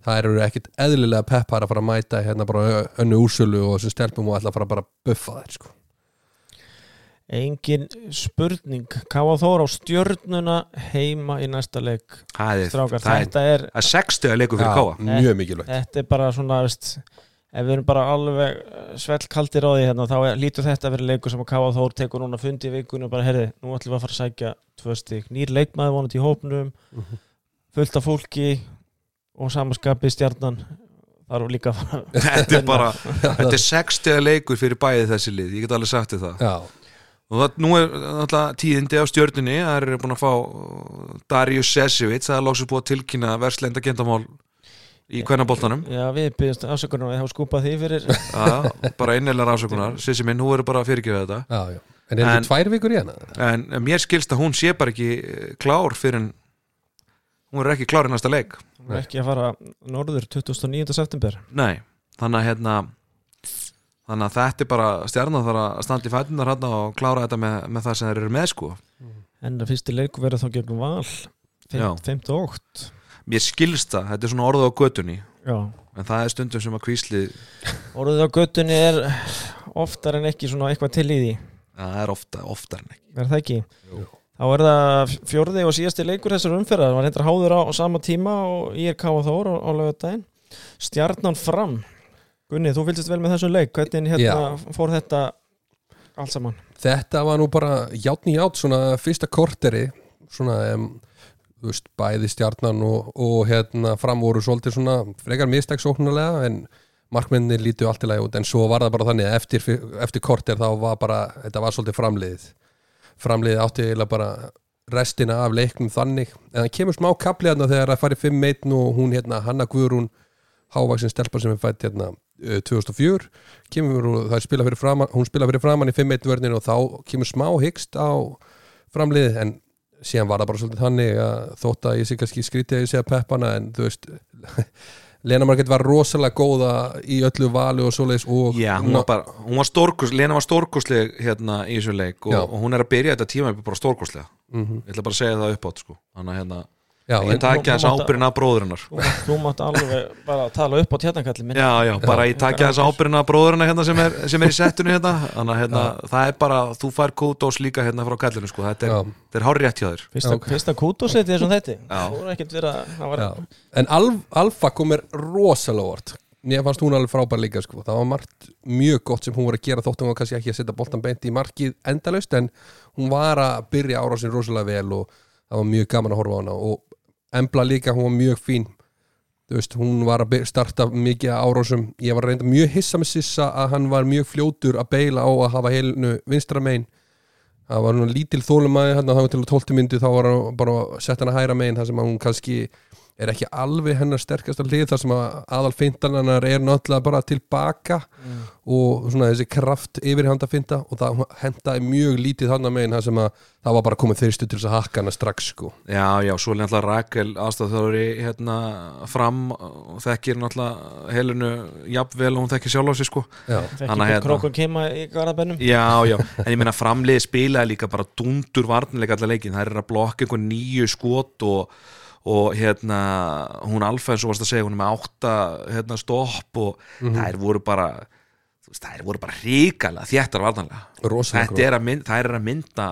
það eru ekkit eðlilega peppar að fara að mæta hérna bara önnu úrsölu og þessum stelpum og ætla að fara bara að buffa þær sko. Engin spurning. Káa Þór á stjörnuna heima í næsta leik. Það er, Strákar, það þetta er það er 60 að leiku fyrir Káa mjög mikilvægt. þetta er bara svona veist, ef við erum bara alveg svellkaldir á því hérna, þá er, lítur þetta að vera leikur sem að Káa Þór tekur núna fundi í vikunum og bara, herði, nú ætlum við að fara að sækja tvö stík, nýr leikmaður vonandi í hópnum Mhm. fullt af fólki og samanskapi stjarnan þarf líka að fara Þetta er bara, þetta er 60 að leikur fyrir bæði þessi lið, ég get alveg sagt þér það. Já, og það, nú er alltaf tíðindi á stjörnunni það er búin að fá uh, Darius Sesevits, það er lóksum búið að tilkynna verslenda gendamál í kvennaboltanum. Já, við byggjast afsökunar að hafa skúpað því fyrir. Já, bara innilega rafsökunar Sissi minn, hún er bara að fyrirgefa þetta. Já, já. En er þetta tvær vikur í hana? en mér skilst að hún sé bara ekki eh, klár fyrir hún er ekki klár í næsta leik Hún er ekki að fara norður 29. september Nei, þannig að hérna þannig að þetta er bara stjarnan þarf að standa í fætunar hérna og klára þetta með, með það sem þeir eru með sko en það fyrsti leiku verður þá gegn val Já. 5. ótt Mér skilst það, þetta er svona orðið á götunni Já, en það er stundum sem að kvíslið orðið á göttunni er oftar en ekki svona eitthvað til í því það er ofta, oftar en ekki er það ekki? Jú. Þá er það fjórði og síðasti leikur þessar umferðar, það var reyndar háður á, á sama tíma og IRK og Þór á, á laugardaginn. Stjarnan fram. Gunni, þú fylgist vel með þessum leik. Hvernig hérna fór þetta allt saman? Þetta var nú bara játn í ját svona fyrsta korteri svona um, veist, bæði stjarnan og, og hérna fram voru svolítið svona frekar mistegsóknulega en markmenni lítu allt í lagi út. En svo var það bara þannig að eftir, eftir korter þá var bara, þetta var svolítið framliðið framliðið átti eiginlega bara restina af leiknum þannig. En það kemur smá kapli hérna þegar það farið 5-1 og hún hérna Hanna Guðrún hávaksin stelpa sem er fætt hérna uh, 2004 kemur og það spila fyrir framan hún spila fyrir framan í 5-1 vörninu og þá kemur smá hyggst á framliðið. En síðan var það bara svolítið þannig að þótt að ég sé kannski skrítið að ég segja peppana en þú veist Lena Margrét var rosalega góða í öllu vali og svoleiðis og Já, hún var bara, hún var stórkos Lena var stórkosleg hérna í þessu leik og, Já. og hún er að byrja þetta tíma bara stórkoslega Mhm. ég ætla bara að segja það upp átt sko þannig að hérna, Já, ég takja þess ábyrðin af bróðurinnar. Þú, mátt- alveg bara tala upp á tjarnakalli minn. Já, já, bara ég takja þess ábyrðin af bróðurina hérna sem er, sem er í settinu hérna. Þannig að hérna, það er bara, þú fær kúdós líka hérna frá kallinu sko, þetta er, þetta er hár rétt hjá þér. Fyrsta, Ok. fyrsta þetta. Þú er að það var, en Alf, Alfa kom mér rosalega vort mér fannst hún alveg frábær líka sko. það var margt mjög gott sem hún var að gera þótt hún var kannski ekki að setja boltan beint í markið endalaust en hún var að byrja árásin það var að Embla líka, hún var mjög fín. Veist, hún var að starta mikið árásum, ég var reynda mjög hissa með Sissa að hann var mjög fljótur að beila á að hafa heilinu vinstra megin. Það var hún lítil þólumæði hann þá til 12 myndu þá var hann bara að setja hann að hæra megin þar sem að hún kannski er ekki alveg hennar sterkasta hlið þar sem að aðal fintan hennar er náttúrulega bara tilbaka og svona þessi kraft yfirhanda finta og það hendaði mjög lítið hann að megin þar sem að það var bara komið þyrstu til þess að hakka hana strax sko. Já, já, svo er náttúrulega Rakel aðstæðþjóri hérna fram og þekkir náttúrulega helinu jafnvel og hún þekkir sjálf á sig sko. Að ekki hérna- krókun kema í garðabennum Já, já, en ég meina framliði spilaði líka bara dundur varnilega allar leikin það er að blokka einhver nýju skot og, og hérna hún alfa eins og varst að segja, hún er með átta hérna stopp og þær voru bara þær voru bara ríkala þjættar rosalega þetta er að mynda, þær er að mynda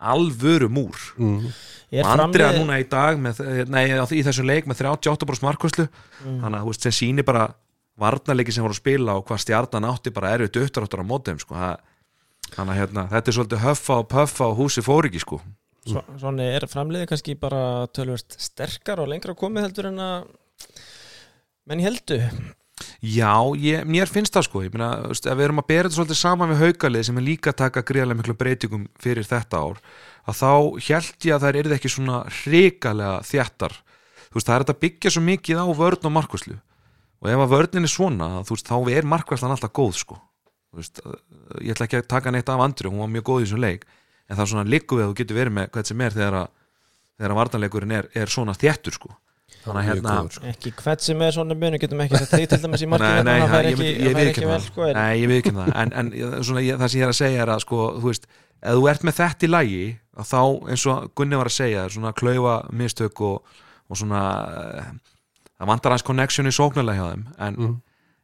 alvöru múr mm. Er og framliðið- núna í dag með, nei, í þessum leik með 38% markvæslu Mm. þannig að þú veist, sem sýnir bara varnarleiki sem voru að spila og hvað stjarnan átti bara erfitt uppdráttur á mótum sko. Það- þannig að hérna, þetta er svolítið höffa og puffa og húsi fór ekki sko. Svo, Svona er framliðið kannski bara tölvöld sterkar og lengra komið heldur en að menn heldu Já, ég, mér finnst það sko. Ég meina, við erum að bera þetta svolítið saman við haukalið sem er líka að taka gríðarlega miklu breytingum fyrir þetta ár að þá held ég að þær eru ekki svona hrikalega þjættar þú veist, það er að byggja svo mikið á vörn og markvæslu og ef að vörnin er svona þú veist, þá er markværslan alltaf góð sko. Veist, ég ætla ekki að taka neitt af andri hún var mjög góð í þessum leik en það er svona líku við að þú getur verið með hvað sem er þegar að, þegar að vartanleikurinn er, er svona þéttur sko. þannig að Mjög hérna góður, sko. ekki hvert sem er svona muni getum ekki þetta til dæmis í Nei, markinu nei, það það- ég ekki, ég það veit ekki ekki vel það. sko, en, Nei, ég veit ekki það en, en svona, ég, það sem ég er að segja er að sko, þú veist, ef þú ert með þetta í lagi að þá eins og Gunni var að segja svona klaufa mistök og, og svona eh, það vantar hans connection í sóknarlega hjá þeim en, Mhm.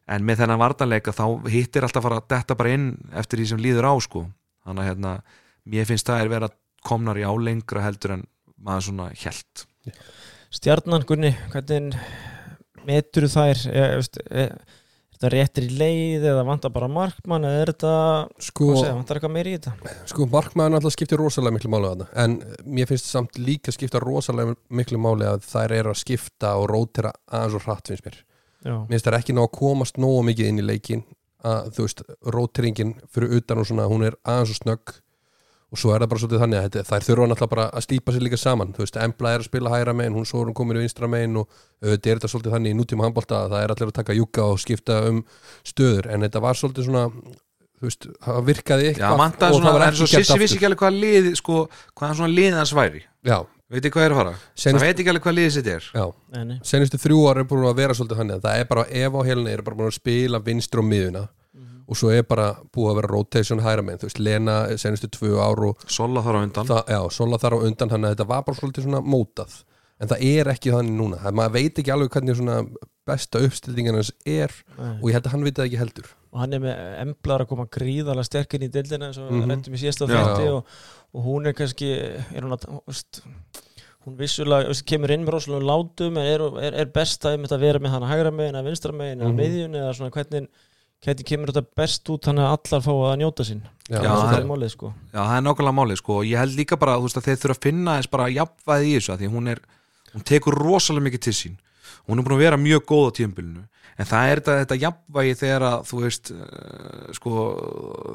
en með þennan vartanleika þá hittir alltaf að fara detta bara inn eftir því sem líður á sko þannig að hérna, mér finnst það er vera komnar í álengra heldur en maður svona hjælt stjarnan Gunni, hvernig metur þær? Er, veist, er, er þetta réttir í leið eða vantar bara markmann eða er þetta, Sko, hvað segja, vantar eitthvað meiri í þetta? Sko markmaður alltaf skiptir rosalega miklu máli að það en mér finnst samt líka skipta rosalega miklu máli að þær eru að skipta og rótira aðeins og hratt finnst mér. Já, mér finnst þær ekki ná að komast nógu mikið inn í leikin að þú veist, rótiringin fyrir utan og svona, hún er aðeins og snögg og svo er það bara svolítið þannig að þetta, þær þurfa náttúrulega bara að slípa sér líka saman. Þú veist, Embla er að spila hægra megin, hún svo er hún komin í vinstra megin og auðvitað er þetta svolítið þannig í nútíma handbólta að það er allir að taka júka og skipta um stöður, en þetta var svolítið svona þú veist, það virkaði eitthvað og svona, það var ekki vissi aftur. ekki alveg hvað lið sko, hvað svona liðans væri. Já, veit ekki hvað er að fara, Senast- það veit ekki alveg hvað liðið sitt er. Já, senustu þrjú ára er búin að vera svolítið að það er bara ef á helina er bara búin að spila vinstri og miðuna og svo er bara búið að vera rotation hæra með, þú veist, Lena senustu tvö ár og Sola þar á undan það, já, Sola þar á undan hann að þetta var bara svolítið svona mótað en það er ekki þannig núna, það, maður veit ekki alveg hvernig svona besta uppstillingin hans er nei. og ég held að hann veit það ekki heldur og hann er með emblar að koma gríðalega sterkinn í dildina eins og mm -hmm. í síðasta Já. þætti og, og hún er kannski er hún, að, veist, hún vissulega veist, kemur inn með rosalega látum en er, er, er best að, einmitt að vera með hana hægra megin eða vinstra megin eða Mhm. miðjun eða svona hvernig, hvernig kemur þetta best út þannig að allar fá að njóta sín. Já, Já, það er málið sko. Já, það er nákvæmlega málið sko. Og ég held líka bara þú veist, að þeir þurfa að finna eins bara jafnvæði í þessu af því hún er, hún tekur rosalega mikið til sín. Hún er búin að vera mjög góð á tíðumbilinu en það er þetta, þetta jafnvægi þegar að þú veist uh, sko,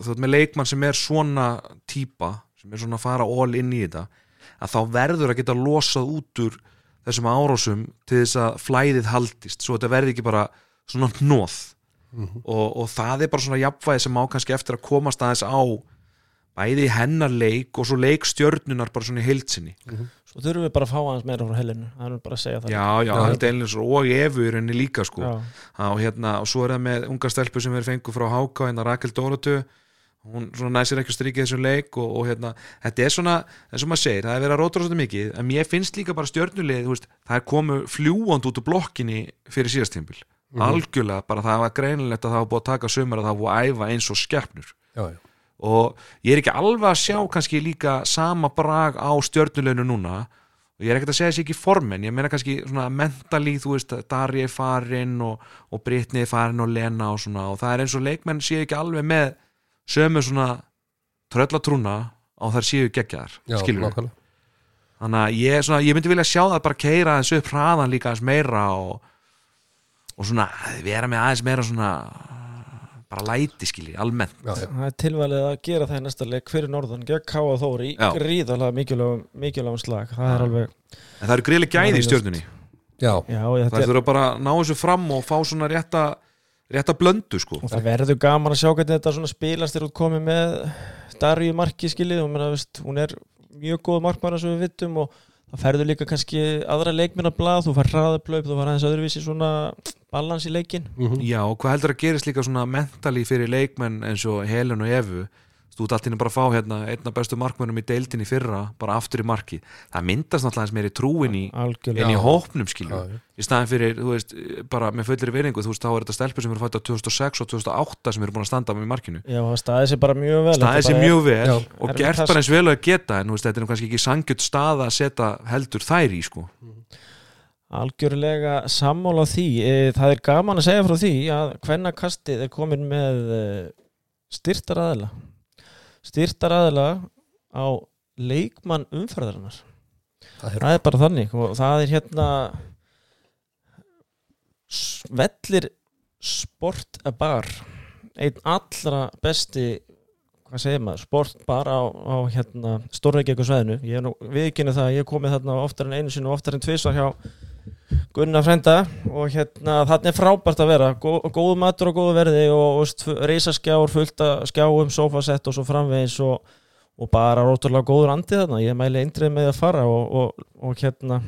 þú veist með leikmann sem er svona típa, sem er svona að fara all inn í þetta, að þá verður að geta losað út úr þessum árásum til þess að flæðið haldist. Svo þetta verði ekki bara svona hnóð og, og það er bara svona jafnvægi sem á kannski eftir að komast aðeins á bæði hennar leik og svo leik stjörnunar bara svona í heilsinni svo þurfum við bara að fá hans meira frá helinu það er bara að segja það. Já, já, Já. held eilins og efu í rauninni líka sko. Og, hérna, og svo er það með unga stelpu sem er fengu frá Háka hérna Rakel Dórotu hún svona næsir ekki að strykja þessum leik og, og hérna, þetta er svona, eins og maður segir það er verið að rótra svolítið mikið, en mér finnst líka bara veist, það er komu fljúand út úr blokkinni fyrir síðastímbil algjörlega, bara það var greinilegt að það var búið að taka sumar að það var að æfa eins og skeppnur og ég er ekki alveg að sjá kannski líka sama brag á stjörnulegnu núna. Og ég er ekkert að segja þessi ekki formen ég meina kannski svona mentally þú veist, Darri er farin og, og Brittany er farin og Lena og svona. Og það er eins og leikmenn séu ekki alveg með sömu svona tröllatrúna á þar séu geggjaðar já skilur við, þannig að ég, svona, ég myndi vilja sjá það bara keira þessu upp hraðan líka aðeins meira og, og svona vera með aðeins meira svona bara læti skilji, almennt. Já, já. það er tilvalið að gera það í næsta leik fyrir norðan, gegn Káa Þóri gríðalega mikilvægum, mikilvægum slag. Það er alveg, en það eru greiðlega gæði í stjörnunni. Já, Það er þurfa bara að ná þessu fram og fá svona rétta, rétta blöndu sko. og það verður gaman að sjá hvernig þetta svona spilast er út komið með Darju marki veist, hún er mjög góð markmæra sem við vittum og það ferður líka kannski aðra leikminna blað, þú far hraðaplaup þú far aðeins öðruvísi svona balans í leikin mhm. Já, og hvað heldur að gerist líka svona mentali fyrir leikmenn eins og Helen og Evu Þú ert alltaf bara að fá hérna einna bestu markmennum í deildinni fyrra bara aftur í marki Það myndast náttúrulega eins meiri trúin í, inn í hópnum skilju í staðin fyrir, þú veist, bara með fullir viðringu þú veist, þá er þetta stelpur sem eru fætt á 2006 og 2008 sem eru búin að standa með í markinu. Já, það staði sér bara mjög vel. Þetta sér mjög vel Já. og gert bara eins vel að geta en þú veist, þetta er nú kannski ekki sangjut stað að setja heldur þær í sko. Algjörlega sammála því. E, Það er gaman að segja frá því að hvenna kastið er komin með e, styrtar aðila á leikmann umferðarinnar. Það er það er bara þannig og það er hérna vellir sportbar einn allra besti hvað segir maður, sportbar á, á hérna Stórreikjöku sveðinu ég er nú viðkynna það að ég hef komið þarna oftar en einu sinni og oftar en tvisvar hjá Gunnar frenda og hérna þannig er frábært að vera. Gó, góð matur og góð verði og, og reysaskjáur fullt að skjáum, sofasett og svo framvegis og, og bara róturlega góður andið þarna. Ég mæli eindrið með að fara og, og, og hérna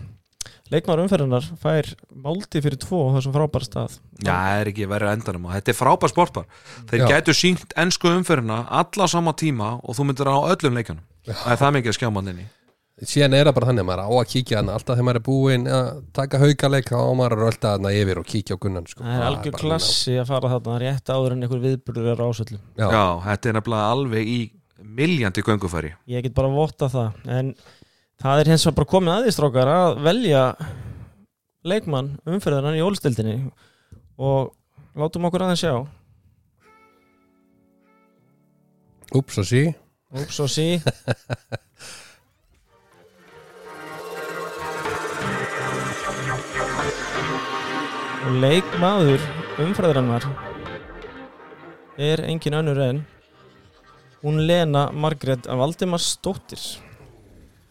leikmar umferðunar fær málti fyrir tvo á þessum frábært stað. Já, það er ekki verið að endanum og þetta er frábær sportbar. Þeir Já. gætu sínt ennsku umferðina alla sama tíma og þú myndir á öllum leikjanum það er það mikið að skjá manninni síðan er það bara þannig að maður á að kíkja hann alltaf þegar maður er búinn að taka haukaleika og maður er að rölda hann yfir og kíkja á gunnan sko. það er algjör klassi að fara þarna rétt áður en einhver viðburður er ásöldum Já. Já, þetta er nefnilega alveg í miljandi göngufæri. Ég get bara votta það en það er hins vegar bara komið aðeins strókar að velja leikmann umferðunan í ólstildinni og látum okkur aðeins sjá. Úps og sí. Úps og sí og leikmaður umfræðrannar er engin önnur en hún Lena Margrét Valdimars Stóttir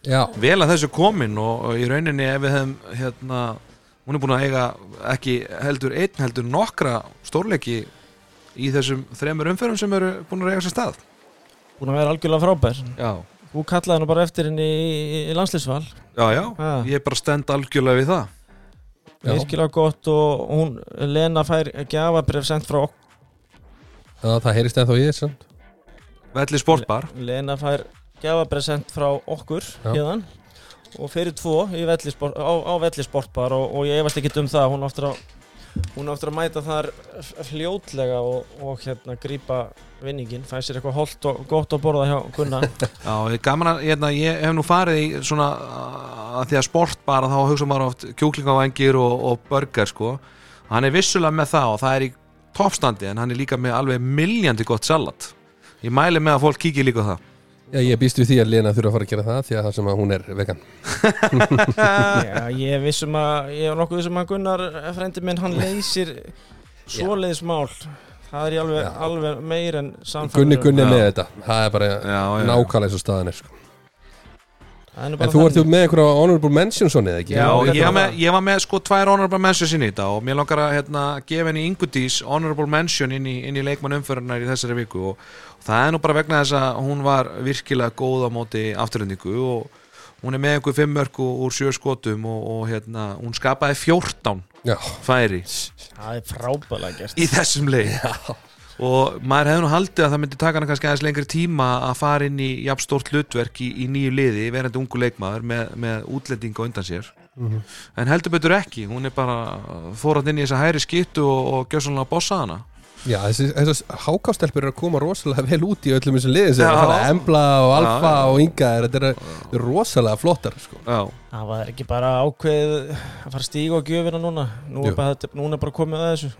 Já, vel að þessu komin og, og í rauninni ef við hefum hérna, hún er búin að eiga ekki heldur einn heldur nokkra stórleiki í þessum þremur umferðum sem eru búin að eiga sér stað. Búin að vera algjörlega frábær. Já, þú kallaði nú bara eftir henni í, í landslýsval já, já, Ha. ég er bara stend algjörlega við það. Virkilega gott og hún Lena fær gjafabref sendt frá okkur Já, það heyrist ennþá í þess Velli sportbar. Lena fær gjafabref sendt frá okkur hérðan og fyrir tvo í vellisport, á, á vellisportbar og, og ég efast ekki um það hún áttur að hún áttur að mæta þar fljótlega og, og hérna grípa vinningin, fæ sér eitthvað holdt og gott að borða hjá Gunna Já, gaman að, hérna, ég hef nú farið í svona að því að sport bara þá hugsa maður oft kjúklingavengir og, og burger sko. Hann er vissulega með það og það er í toppstandi en hann er líka með alveg miljandi gott salat. Ég mæli með að fólk kíkir líka það Já, ég býst við því að Lena þurfa að fara að gera það því að það sem að hún er vegan Já, ég er vissum að ég er nokkuð vissum að Gunnar frendi minn hann leysir svoleiðis mál það er alveg, alveg meir en samfæður Gunni Gunni Já. með þetta Það er bara Já, já. nákvæmlega eins og staðan er sko. En þú ert þú með einhverja honorable mentions eða ekki? Já, Já, ég, var með, ég var með sko tvær honorable mentions inn í þetta og mér langar að hérna, gefa henni Ingudís honorable mention inn í, inn í leikmann umfyrirnar í þessari viku og, og það er nú bara vegna þess að hún var virkilega góð á móti afturhendingu og hún er með einhver fimm mörku úr sjö skotum og, og hérna, hún skapaði 14 Já, færi Það er frábæðlega gert. í þessum leik og maður hefði nú haldið að það myndi taka hana kannski aðeins lengri tíma að fara inn í jafn stórt hlutverk í, í nýju liði verandi ungu leikmaður með, með útlending á undan sér. En heldur betur ekki, hún er bara fórat inn í þessa hæri skittu og, og gjössanlega bossa hana já þessi, þessi hákástelpur eru að koma rosalega vel út í öllum þessum liðin sem Já. er að Embla og Alfa Já, já. og Inga er, þetta eru rosalega flottar sko. Já, Það var ekki bara ákveð að fara að stíga á gjöfina núna Nú er bara, þetta- núna er bara komið að þessu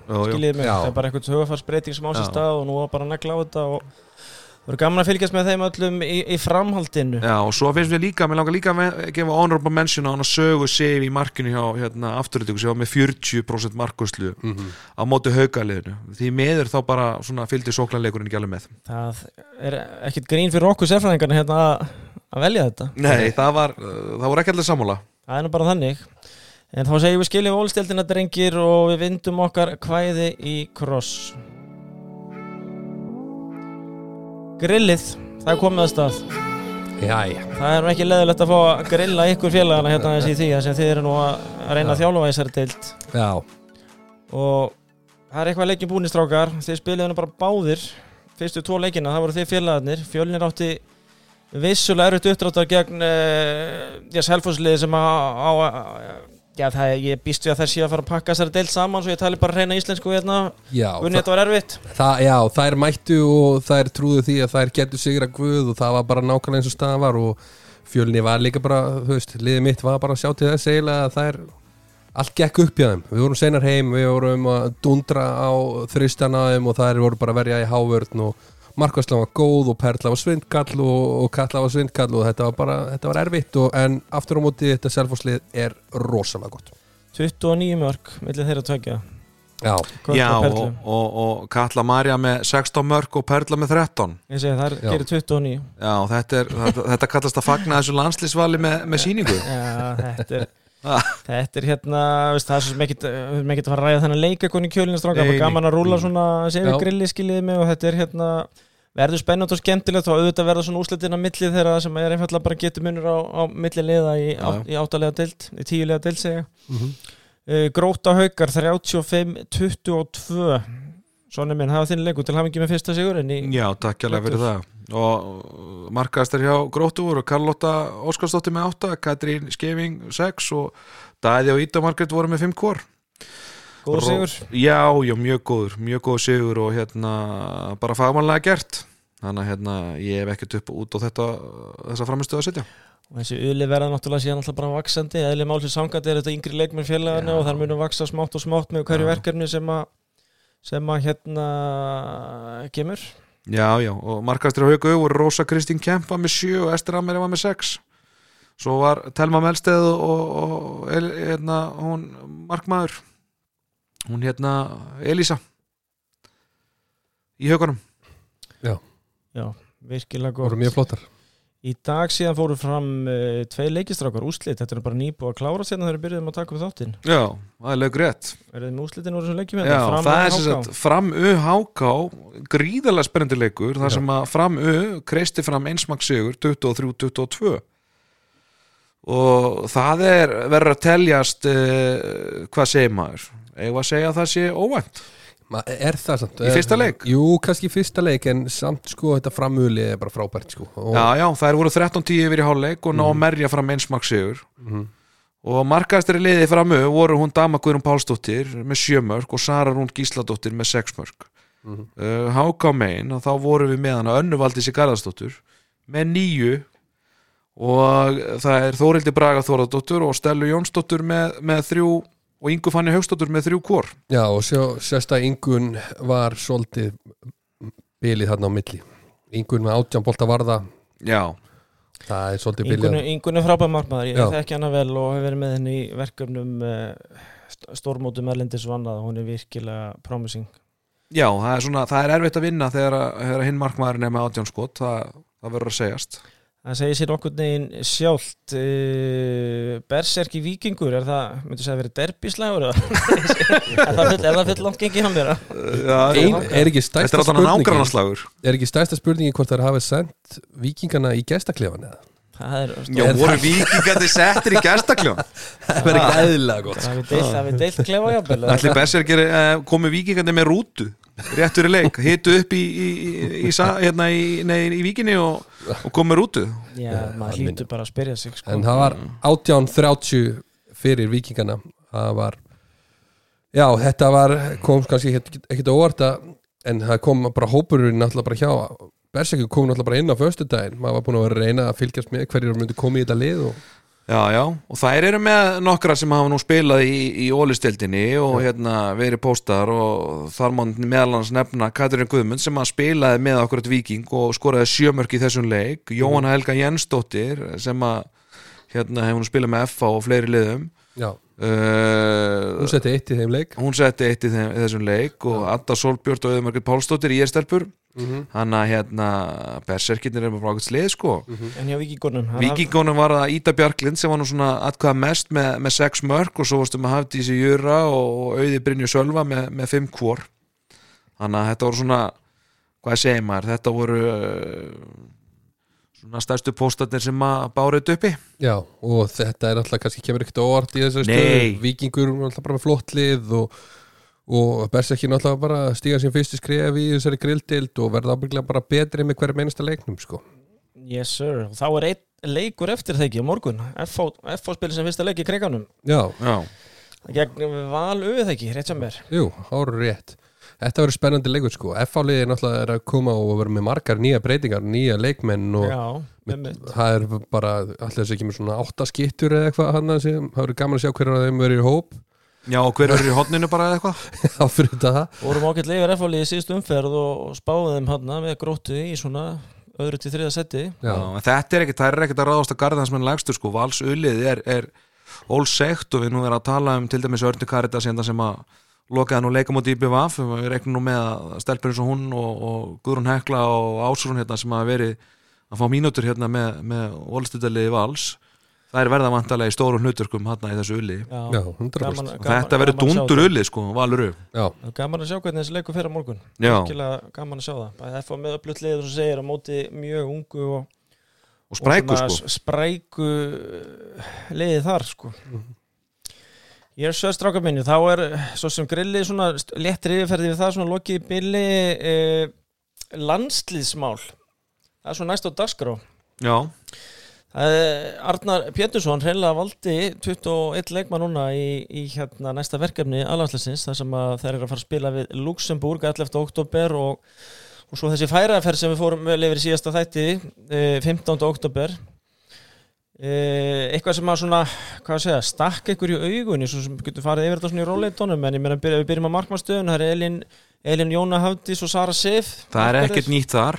mig, Já. það er bara einhvern höfafarsbreyting sem á sér Já. stað og nú er bara að negla á þetta og verður gaman að fylgjast með þeim öllum í, í framhaldinu? Já, og svo finnst við líka mér langar líka að gefa honorable mention á hana sögu save í markinu hjá hérna, afturöldingu sem var með 40% markuslu Mhm. á móti haugaliðinu því meður þá bara svona fylgdi sóklanleikurinn ekki alveg með Það er ekkert grín fyrir okkur sérfræðingarna hérna að, að velja þetta. Nei, það var, uh, það voru ekki allir sammála. Það er nú bara þannig. En þá segjum við skiljum ólstildina drengir og við vindum okkar kvæði í kross Grillið, það er komið að stað. Já, já, Það er ekki leðilegt að fá að grilla ykkur félagana hérna í því sem þið eru nú að að reyna að þessari deild. Já. Og það er eitthvað leikinn búin í strákar. Þið spiliðu nú bara báðir fyrstu tvo leikina, það voru þið félagarnir. Fjölnir átti vissulega erfitt uppdráttar gegn uh, já, selfhúsliði sem á, á já, það, er- ég býst við að þær séu að fara að pakka þessari deild saman svo ég tali bara reyna íslensku hérna. Já, Gunni, þetta var erfitt. það, já, þær mættu og þær trúðu því að þær getur sigra guð og það var bara nákvæmlega eins og staðan var og fjölni var líka bara, þú veist, liðið mitt var bara að sjá til þess eiginlega að þær allt gekk upp hjá þeim, við vorum seinar heim við vorum að dundra á þristan á þeim og þær voru bara að verja í hávörn og markværslan var góð og perla var svindkall og, og kalla var svindkall og þetta var bara, þetta var erfitt og, en aftur á móti þetta selfhúslið er rosalega gott. 29 mörg millir þeirra tvekja Já, Já, og og, Perlu. og, og Katla Marja með 16 mörg og Perla með 13 ég segi það gerir 29 Já, þetta, er, þetta, þetta kallast að fagna þessu landslýsvali með, með síningu Já, þetta er. Þetta er hérna, veist, það er svo erum ekkit að fara að ræða þennan leik eitthvað í kjölinu stráka, Nei, bara gaman að rúla nei. svona sér Já. grilli skiljiði mig og þetta er hérna verður spennandi og skemmtilegt og auðvitað verða svona úslitin að milli þeirra sem er einfallega bara getur munur á, á milli liða í, á, í áttalega dild, í tíulega dild segja Mhm. uh, Gróta haukar 35-22 Svona minn, hafa þinn leikur til hafingi með fyrsta sigurinn Já, takk hérlega fyrir það. Og markaðast er hjá Gróttu voru Karlotta Óskarsdóttir með 8 Katrín Skeving 6 og Dæði og Íta Margrét voru með 5 kor góður sigur. Já, já, mjög góður, mjög góður sigur og hérna bara fagmannlega gert. Þannig að hérna ég hef ekkert upp út á þetta þessa framistuð að setja. Og þessi uli verða náttúrulega síðan alltaf bara vaksandi eðli málsins sangandi er þetta yngri leikmenn félagana og þar munum vaksa smátt og smátt með hverju verkefni sem að sem að hérna kemur. Já, já, og markastur á haugu voru Rósa Kristín Kempa með 7 og Ester Ameri var með 6 svo var Telma Melsteð og, og hérna, hún markmaður hún hérna Elísa í haugunum já, virkilega voru gott. mjög flottar í dag síðan fóru fram uh, tvei leikistrákar úslit, þetta er bara nýbúið að klára sérna þegar við byrjuðum að taka upp þáttinn. Já, það er lög rétt. Er þið með úslitin úr þessum leikjum Já, hérna? Fram það er sagt fram U-HK gríðarlega spennandi leikur þar Já. sem að fram U kreisti fram einsmaksigur 23-22 og það er verður að teljast uh, hvað segir maður? Eigum að segja að það sé óvænt er það samt Í fyrsta leik? Jú, kannski í fyrsta leik en samt sko þetta framöli er bara frábært sko og, Já, já, það er voru 13-10 yfir í hálfleik og ná að merja fram einsmaksigur Mhm. og markaðastari liði fram U voru hún Dama Guðrún Pálsdóttir með sjömörk og Sara Rún Gísladóttir með sexmörk Mhm. uh, HK Main og þá vorum við með hana Önnu Valdísi Garðarsdóttur með nýju og það er Þórildi Braga Þóradóttur og Stellu Jónsdóttur með, með þrjú og Ingu Fanni Haugsdóttur með þrjú kor Já, og sjá, sérsta Ingun var svolítið bilið þarna á milli. Ingun með átján bolta varða. Já, það er svolítið bilið. Ingunni, Ingunni frábæð markmaður, ég Já. þekki hana vel og hef verið með henni í verkefnum uh, stórmótum erlendis og annað. Og hún er virkilega promising. Já það, er svona, það er erfitt að vinna þegar, að- þegar hinn markmaðurinn er með átján skot. Það, það verður að segjast Það segir sér okkur neginn sjálft uh, Berserk í Víkingur er það, myndu segja að verið derbíslægur er það full, er það full langt gengið hann vera? Ein, er ekki er alltaf spurningin er ekki stærsta spurningin hvort þær hafa sendt vikingana í gestaklefan eða? Það er, Já, voru vikingandi settir í gestakljón það verður ekki eðlilega gott það deilt, það við deilt klefa jafnvel Ætli Berserkir uh, komi vikingandi með rútu réttur í leik, hitu upp í, í, í, hérna, í, nei, í víkinni og, og komi rútu Já, maður hlýtur bara að spyrja sig sko. en það var 1830 fyrir vikingana það var já, þetta var, kom kannski ekkit- ekkit óvart að en það kom bara hópurinn náttúrulega bara hjá. Berserkir kom náttúrulega bara inn á föstudaginn. Maður var búin að vera að reyna að fylgjast með hverjir myndi koma í þetta lið og Já, já, og þær eru með nokkra sem hafa nú spilað í, í ólistildinni og hérna verið póstar og þar má meðal hans nefna Katrín Guðmund sem að spilaði með okkur eitt viking og skoraði sjömörk í þessum leik Jóhanna Helga Jensdóttir sem að hérna hefur nú spilað með FA og fleiri liðum. Já, uh, hún setti eitt í þeim leik. hún setti eitt í, þeim, þessum leik og Adda Solbjörn og Öðumarkið Pálsdóttir í erstelpur Mhm. hann að hérna berserkirnir er bara ákveðt slið sko. En hjá Víkingunum hann- Víkingunum var það Ída Bjarklind sem var nú svona atkvæða mest með, með sex mörg og svo varstu með Hafdísi Jura og Auði Brynju Sölva með, með fimm kvor þannig að þetta voru svona hvað segir maður, þetta voru uh, svona stærstu póstatnir sem að bára þetta uppi. Já, og þetta er alltaf kannski kemur ekkert óvart í Nei. stöðu. Víkingur er alltaf bara með flott lið og, og Berserkir alltaf bara að stíga sín fyrstu skref í þessari grildild og verða ábygglega bara betri með hverjum einasta leiknum sko. Yes sir, og þá er einn leikur eftir það ekki á morgun FH, spilir sem fyrsta leik í kriganum Já, Já, gegn val auðvitað ekki, rétt sem er jú, háru rétt. Þetta verður spennandi leikur sko. F-áliði náttúrulega er að koma og vera með margar nýja breytingar, nýja leikmenn og Já, með, það er bara allir þess ekki með svona átta skittur eða eitthvað hann sem það verður gaman að sjá hverju af þeim verður í hóp Já og hver eru í hotninu bara eða eitthvað? Á fyrir þetta það. Vorum ágætt leifir FH í síðustu umferð og spáðum þeim hann með gróttu í svona öðru til þriða Já, Já, en þetta er ekkert, það er ekkert að ráðast að garða þess með lægstur sko, valsölið er, er ólsegt og við nú erum að tala um til dæmis Örni Karita sem að lokaði nú leikamóti í BVF við reiknum nú með að stelpur eins og hún og, og Guðrún Hekla og Ásrún hérna sem hafa verið að fá mínútur hérna með, með ólstutaliði vals það er verða vantarlega í stórum hluturkum hann í þessu ulli. Já, Já, 100% gaman- gaman- þetta verður dundur ulli sko, valur upp Já, Það er Gaman að sjá hvernig þessi leikur fyrir á morgun. Gaman að sjá það. Bæði F með öflutt liður sem segir á móti mjög ungu og, og spræku og sko. spræku liðið þar sko. Ég er sögst stráka minni, þá er eh, svo sem grilli svona st- létt riðferði við það svona lokið billi eh, landslýðsmál það er svo næst á dagskrá. Já, Það er Arnar Pétursson hreinlega valdi 21 leikmann núna í, í hérna næsta verkefni alhansleisins þar sem að þeir eru að fara að spila við Luxemburg 11. oktober og, og svo þessi færaferð sem við fórum vel yfir í síðasta þætti eh, 15. oktober eh, eitthvað sem að svona hvað að segja, stakk ykkur í augunni svo sem getur farið yfir þetta svona í róleitónum en ég meina við byrjum á markmannstöðun það er Elin, Elin Jóna Hafdís og Sara Sif það er ekkert nýtt þar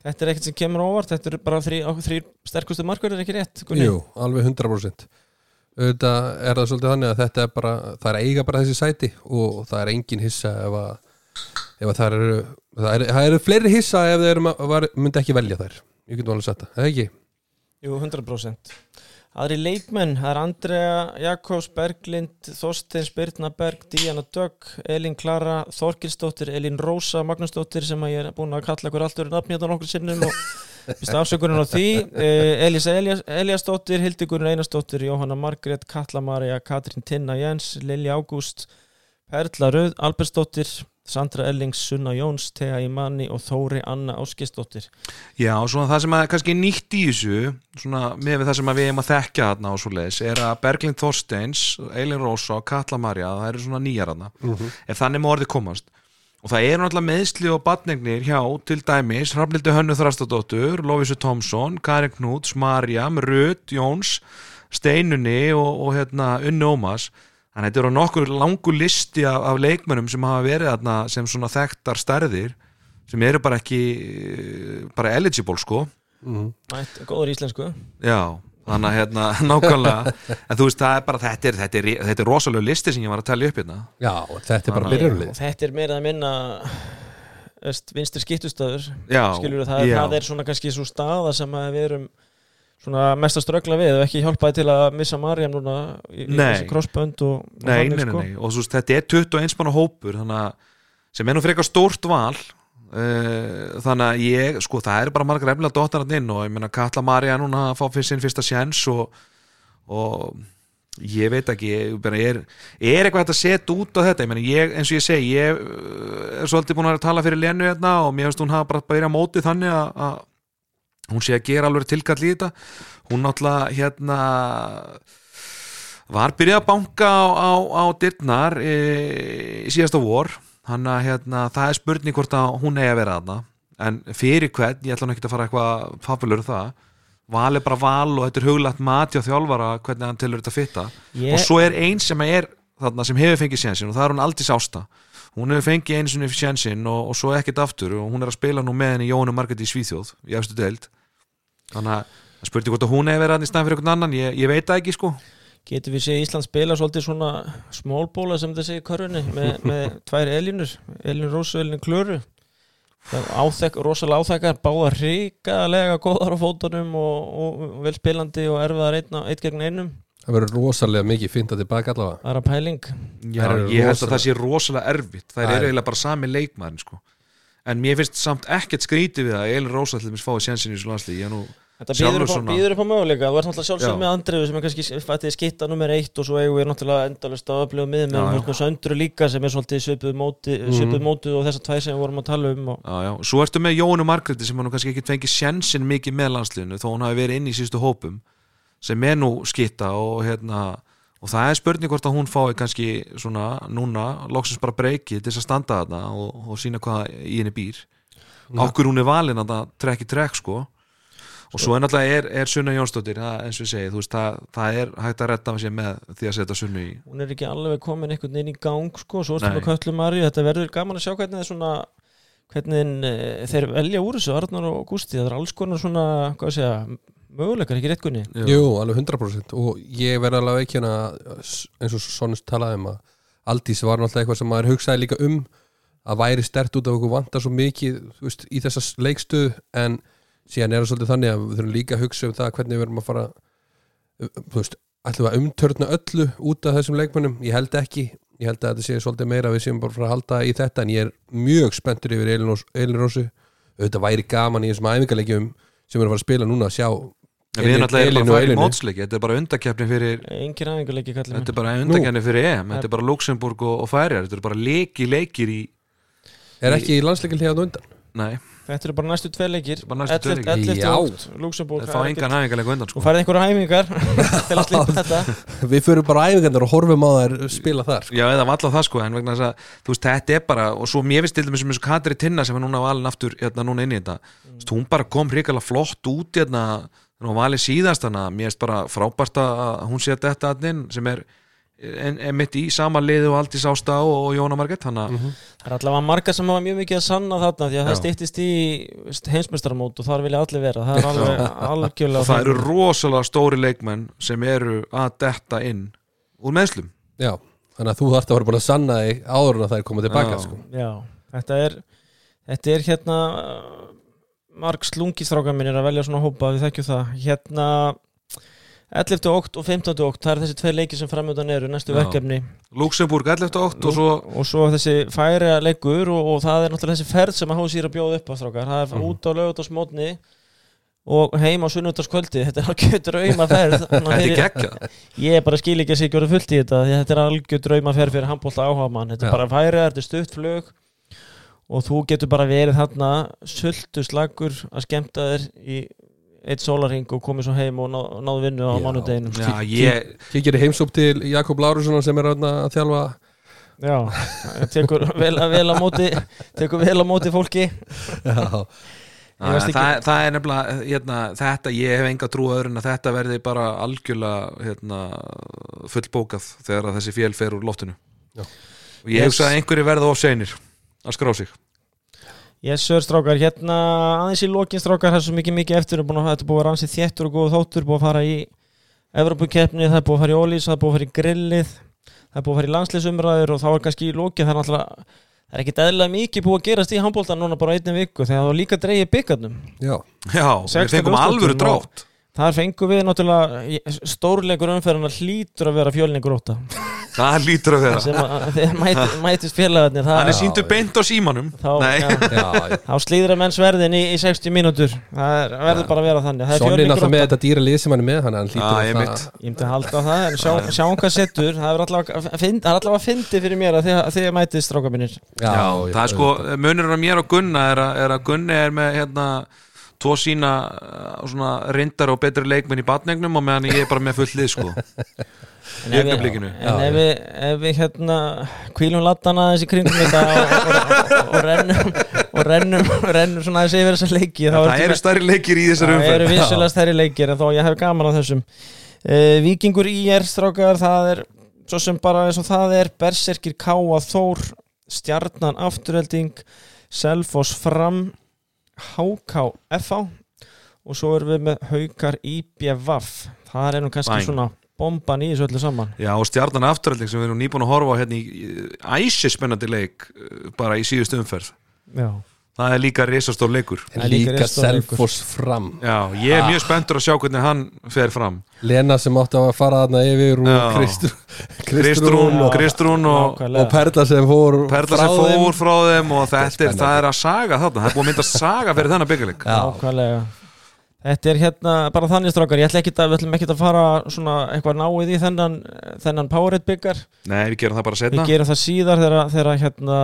Þetta er ekkert sem kemur á óvart, þetta er bara þrý, þrý sterkustu markverðir, ekki rétt? Gunni? jú, alveg 100% auðvitað er það svolítið þannig að þetta er bara það er eiga bara þessi sæti og það er engin hissa ef að, ef að það eru það eru, það eru fleiri hissa ef var, myndi ekki velja þær ég getum alveg sagt það, eða ekki? Jú, 100%. Aðri leikmenn, það er Andrea Jakobs, Berglind, Þorsteins, Birna Berg, Díana Dögg, Elín Klara, Þorkilsdóttir, Elín Rósa, Magnúsdóttir sem að ég er búin að kalla ykkur alltaf nafni hérna nokkur sinnum og fyrst afsökunin á því. Eh, Elisa Elias, Eliasdóttir, Hildegurinn Einarsdóttir, Jóhanna Margrét, Katla Maria, Katrín Tinna Jens, Lilja Ágúst, Perla Rauð, Albersdóttir, Sandra Ellings, Sunna Jóns, Thea Imani og Þóri Anna Áskisdóttir. Já, svona það sem að kannski nýtt í þessu svona með við það sem að við erum að þekkja þarna og svo leiðis, er að Berglind Þorsteins Eilin Rósa og Katla Marja það eru svona nýjar þarna, ef þannig má orðið komast. Og það eru náttúrulega meðsli og batningnir hjá til dæmis Hrafnildi Hönnu Þrastadóttur, Lófisu Tomsson Karin Knúts, Marjam, Rut Jóns, Steinunni og, og hérna Unni Ómas þannig að þetta eru nokkur langur listi af, af leikmönnum sem hafa verið þarna sem svona þekktar stærðir sem eru bara ekki eh, bara eligible sko. Mætt, góður íslensku. Já, þannig að hérna nákvæmlega, en þú veist það er bara þetta er, þetta er, þetta er rosalega listi sem ég var að tellja upp hérna. Já, þetta er bara Og þetta er meira að minna vinstri skiptustöður skilur það, já. það er svona kannski svo staða sem að við erum svona mest að ströggla við og ekki hjálpaði til að missa Marjam núna í, í þessi crossbönd og, og Nei, þannig, nei, nei, sko. nei, og veist þetta er 21 manna hópur þannig að sem er nú frekar stórt val. Uh, þannig að ég, sko það er bara margar efnilega dóttarinn inn og ég meina Katla Marja núna að fá fyrir sinn fyrsta sjens og, og ég veit ekki ég, er, er eitthvað hægt að setja út á þetta? Ég meina ég, eins og ég segi ég uh, er svolítið búin að tala fyrir Lenu hérna og mér finnst hún hafa bara bæri á móti þannig að, að hún sé að gera alveg tilkall í þetta. Hún náttúrulega hérna var byrjað að banka á, á, á dyrnar e, í síðasta vor. Hann að hérna, það er spurning hvort að hún eigi að vera þarna. En fyrir hvern, ég ætla nú ekki að fara eitthvað fabulur það, val er bara val og þetta er huglægt mati á þjálfara hvernig hann tilur þetta fitta. Ég- og svo er einn sem er þarna sem hefur fengið sjensin og það er hún Aldís Ásta. Hún hefur fengið einu sinni sjensin og, og svo ekkert aftur og hún er að spila nú með henni Jónu Margrét í Svíþjóð í efstu deild þannig að spurning hvort að hún hefur verið í staðan fyrir einhvern annan, ég, ég veit það ekki sko. Getur við séð Ísland spila svolítið svona smólbóla sem það segir í körfunni með, með tvær Elínur, Elín Rósu og Elín Klöru. Áþekk, rosalega áþekkar báða hrikalega góðar á fótunum og, og, og vel spilandi og erfiðar eitt gegn einum. Það verður rosalega mikið fint að tilbaka allavega. Það er að pæling. Já, ég held að það sé rosalega erfitt. Það er eiginlega bara sami leikmaðurinn sko. En mér finnst samt ekkert skrítið við að Elin Rósa til þess fáið sjensin í er nú Þetta býður upp, á- svona- upp á möguleika Þú ert náttúrulega Já. sjálfsög með Andriðu sem er kannski skitta nummer eitt og svo eigum við náttúrulega endalist að öfluga með með söndru líka sem er svipuð móti, Mhm. svipuð mótið og þessar tvær sem við vorum að tala um og já, já. svo ertu með Jónu Margréti sem hann kannski ekki fengið sjensin mikið með landsliðinu þó hún hafi verið inn í sístu hópum sem er nú skitta og hérna og það er spurning hvort að hún fái kannski svona núna, loksins bara breykið til þess að standa þarna og, og sína hvað í henni býr. Okkur hún er valin að það trekk í trekk sko. Og svo er náttúrulega er, er Sunna Jónsdóttir það, eins og ég segi, þú veist, það, það er hægt að retta með því að setja Sunnu í hún er ekki alveg komin einhvern veginn í gang sko, svo ertu Nei. með Köllu Marju þetta verður gaman að sjá hvernig það er svona hvernig e, þeir velja úr þessu Arnar og Gústi, það er alls konar svona hvað að segja, möguleikar, ekki rétt kunni Jú, alveg 100% og ég verði alveg ekki hérna eins og Sonnus talaði um að Aldís var náttúrulega eitthvað sem maður hugsaði líka um að væri stert út af okkur vantar svo mikið veist, í þessa leikstuð en síðan er það svolítið þannig að við þurfum líka að hugsa um það hvernig við erum að fara þú veist, ætlum við að umtörna öllu út af þessum leikmönnum, ég held ekki ég held að þetta sé svolítið meira við séum bara frá að halda í þetta en ég er mjög spenntur yfir Elin Rósu. Auðvitað væri gaman í þessum æfingarleikjum sem erum að fara að spila núna að sjá En við erum Elínu bara að fara í mótsleiki. Þetta er bara undakeppni fyrir Þetta er bara undakeppni fyrir EM. Þetta er bara Luxemburg og, og Færjar Þetta er bara leiki leikir í er ekki í undan? Nei, Þetta eru bara næstu tvei leikir Bara næstu tveir leikir. 11. Já. ótt, Luxemburg það fá engan hæfingarleika undan sko. færði einhverja hæfingar til að slípa þetta við fyrir bara á æfingarnar og horfum á þær spila þar sko. Já, eða valla það sko En vegna þess að, þú veist, þetta er bara Og svo mér finnst til dæmis sem eins og Katri Tinna sem er núna valin aftur hérna núna inn í þetta Þú veist, Hún bara kom hrikalega flott út hérna Þannig að valið síðast hana Mér finnst bara frábært að hún sé þetta inn sem er, mitt í sama liði og Aldís Ásta og, og Jóna Margett Þannig að Það er allavega margar sem hafa mjög mikið að sanna þarna því að það Já. stýttist í heimsmestaramót og þar vilja allir vera það er alveg algjörlega og það eru rosalega stóri leikmenn sem eru að detta inn úr meðslum já, þannig að þú þarft að vera búin að sanna þig áður en að það er komið tilbaka Já. sko. Já, þetta er þetta er hérna marg slungistrákar minn er að velja svona hópa við þekkjum það hérna 11. okt og 15. okt það er þessi tvei leiki sem framöndan eru næstu Já. verkefni Luxemburg 11. ótt og svo og svo þessi færi leikur og, og það er náttúrulega þessi ferð sem að HSÍ er að bjóða upp á strákar það er Mhm. út á lögutasmótni og heim á sunnudagskvöldi þetta er algjör draumaferð Þetta er geggjað ég bara skil ekki að sé orðið fullt í þetta því að þetta er algjör draumaferð fyrir handbólta áhuga mann þetta er Já. bara færi, þetta er stutt flug og þú getur bara verið þarna sultu slagur að skemmta þér í eitt sólarring og komið svo heim og ná, náðu vinnu á mánudeginum. Já, ég, Kikir í heimsóp til Jakob Lárusson sem er að þjálfa. Já, tekur vel, vel á móti tekur vel á móti fólki. Já, veist það, það, er nefnilega hérna, þetta, ég hef enga trú öðrun að þetta verði bara algjörlega hérna, fullbókað þegar að þessi fél fer úr loftinu. Já. og ég Yes. hugsa að einhverju verða of seinir að skrá sig Yes, sir, strákar, hérna aðeins í lokin strákar, það er svo mikið mikið eftir. Búin að, þetta búið að vera ansið þéttur og góð þóttur. Búið að fara í Evropakeppni það er búið að fara í Ólís, það er búið að fara í grillið það er búið að fara í landsliðsumræður og þá er kannski í lokin það er náttúrulega það er ekkit eðlilega mikið búið að gerast í handbóltan núna bara einni viku þegar það var líka dreigið byggarnum já, Já, við 16 fengum alvöru drátt. þar fengum við náttúrulega stórleikur umferðina hlýtur að vera fjölningur óta Það lítur að vera. Sem að þegar mæti, mætist félagarnir það, Hann er síndur beint á símanum. Þá, Nei, já, já, já. þá slíður að menn sverðin í, í 60 mínútur. Það er, verður bara að vera þannig. Það er Sonni fjölningur náttúrulega með þetta dýra lið sem hann er með hann, hann Já, hlýtur ég að mitt. ég myndi að halda á það en sjá, sjáum hvað settur það er allavega að fyndi- það er allavega að fyndi fyrir mér að þið, þið mætist stráka mínir. Já, Já, það er sko, munurinn á mér og Gunna er að, er að Gunni er með hérna tvo sína uh, svona reyndar og betri leikmenn í batningnum og meðan ég er bara með full lið sko en ef við, augnablikinu. en Já, ef við, ef við hérna kvílum laddana þessi kringum þetta og, og, og, og rennum og rennum, rennum svona þessi yfir þessa leiki Það eru stærri leikir í þessari Það eru vissulega stærri leikir en þó ég hef gaman á þessum. Uh, Víkingur í er strákar það er svo sem bara eins og það er Berserkir Káa Þór Stjarnan Afturhelding Selfoss Fram HK FA og svo erum við með Haukar IBVF það er nú kannski Bang. svona bomban í þessu öllu saman. Já, og stjarnan afturhalding sem við erum nýbúin að horfa á hérna í æsi spennandi leik uh, bara í síðustu umferð. Já, Það er líka risastór leikur. Er líka Selfoss fram. Já, ég er mjög spenntur að sjá hvernig hann fer fram. Lena sem átti að fara þarna yfir og Kristrún Já. og Kristrún og og Perla sem fór Perla frá sem fór frá þeim og þetta er, er að saga þarna. Það er búin að mynda saga fyrir þennan byggjarleik Já. Nákvæmlega Þetta er hérna bara þannig strákar, ég ætla ekki að, við ætlum ekki að fara svona eitthvað náið í þennan, þennan Powerade byggar Nei, við gerum það bara Við setna gerum það síðar þegar, þegar hérna,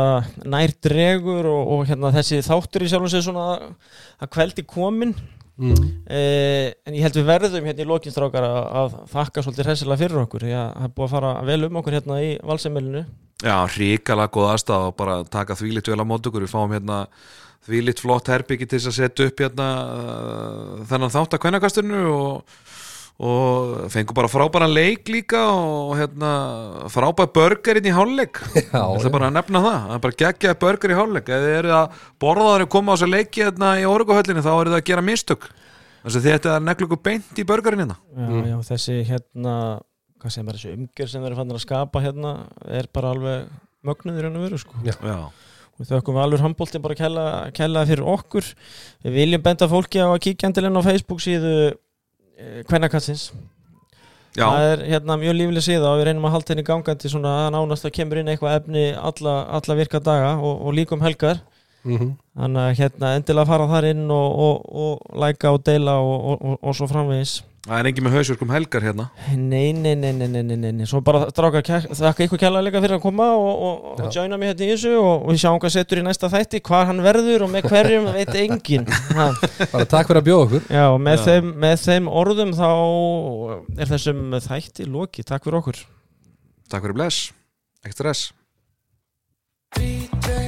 nær dregur og, og hérna, þessi þáttur í sjálfum sig svona að kveldi komin mm. eh, en ég held við verðum hérna í lokinstrákar að, að þakka svolítið hressilega fyrir okkur. Því að það er búið að fara vel um okkur hérna í valsemmelinu Já, ríkala góð aðstæða og bara taka þvílitt vel á mót okkur. Við fáum hérna þvílitt flott herbyggi til þess að setja upp hérna uh, þennan þátt að kvennakasturnu og, og fengum bara frábæran leik líka og hérna frábær börgarinn í hálfleik. Ég ætla bara að nefna það, það er bara geggjaði börgar í hálfleik. Ef þið eru að borðaður að koma á þess að leiki hérna í orguhöllinni þá eru það að gera mistök. Þess að þetta er neglugu beint í börgarinn hérna. Já, Mm. já, þessi hérna hvað sem er þessi umgjör sem þeir eru fannir að skapa hérna er bara alveg mögnuð í raun og veru sko. Já. Já, og þau alveg handbóltin bara að kella, kella fyrir okkur. Við viljum benda fólki á að kíkja endilega inn á Facebook síðu kvennakassins Já, það er hérna mjög lífleg síða og við reynum að halda henni gangandi svona að nánast að kemur inn eitthvað efni alla, alla virka daga og, og líkum helgar. Mm þannig að hérna endilega fara þar inn og, og, og læka og deila og, og, og svo framvegis það er engin með hausverkum helgar hérna. Nei, nei, nei, nei, nei, nei, nei, nei. Svo bara stráka, þakka ykkur kjærlega líka fyrir að koma og, og, og joina mig hérna í þessu og, og við sjáum hvað setur í næsta þætti, hvað hann verður og með hverjum veit enginn. Ha. bara takk fyrir að bjóða okkur. Já, og með, Já. Þeim, með þeim orðum þá er þessum þætti lokið, takk fyrir okkur. Takk fyrir bless, stress. Three,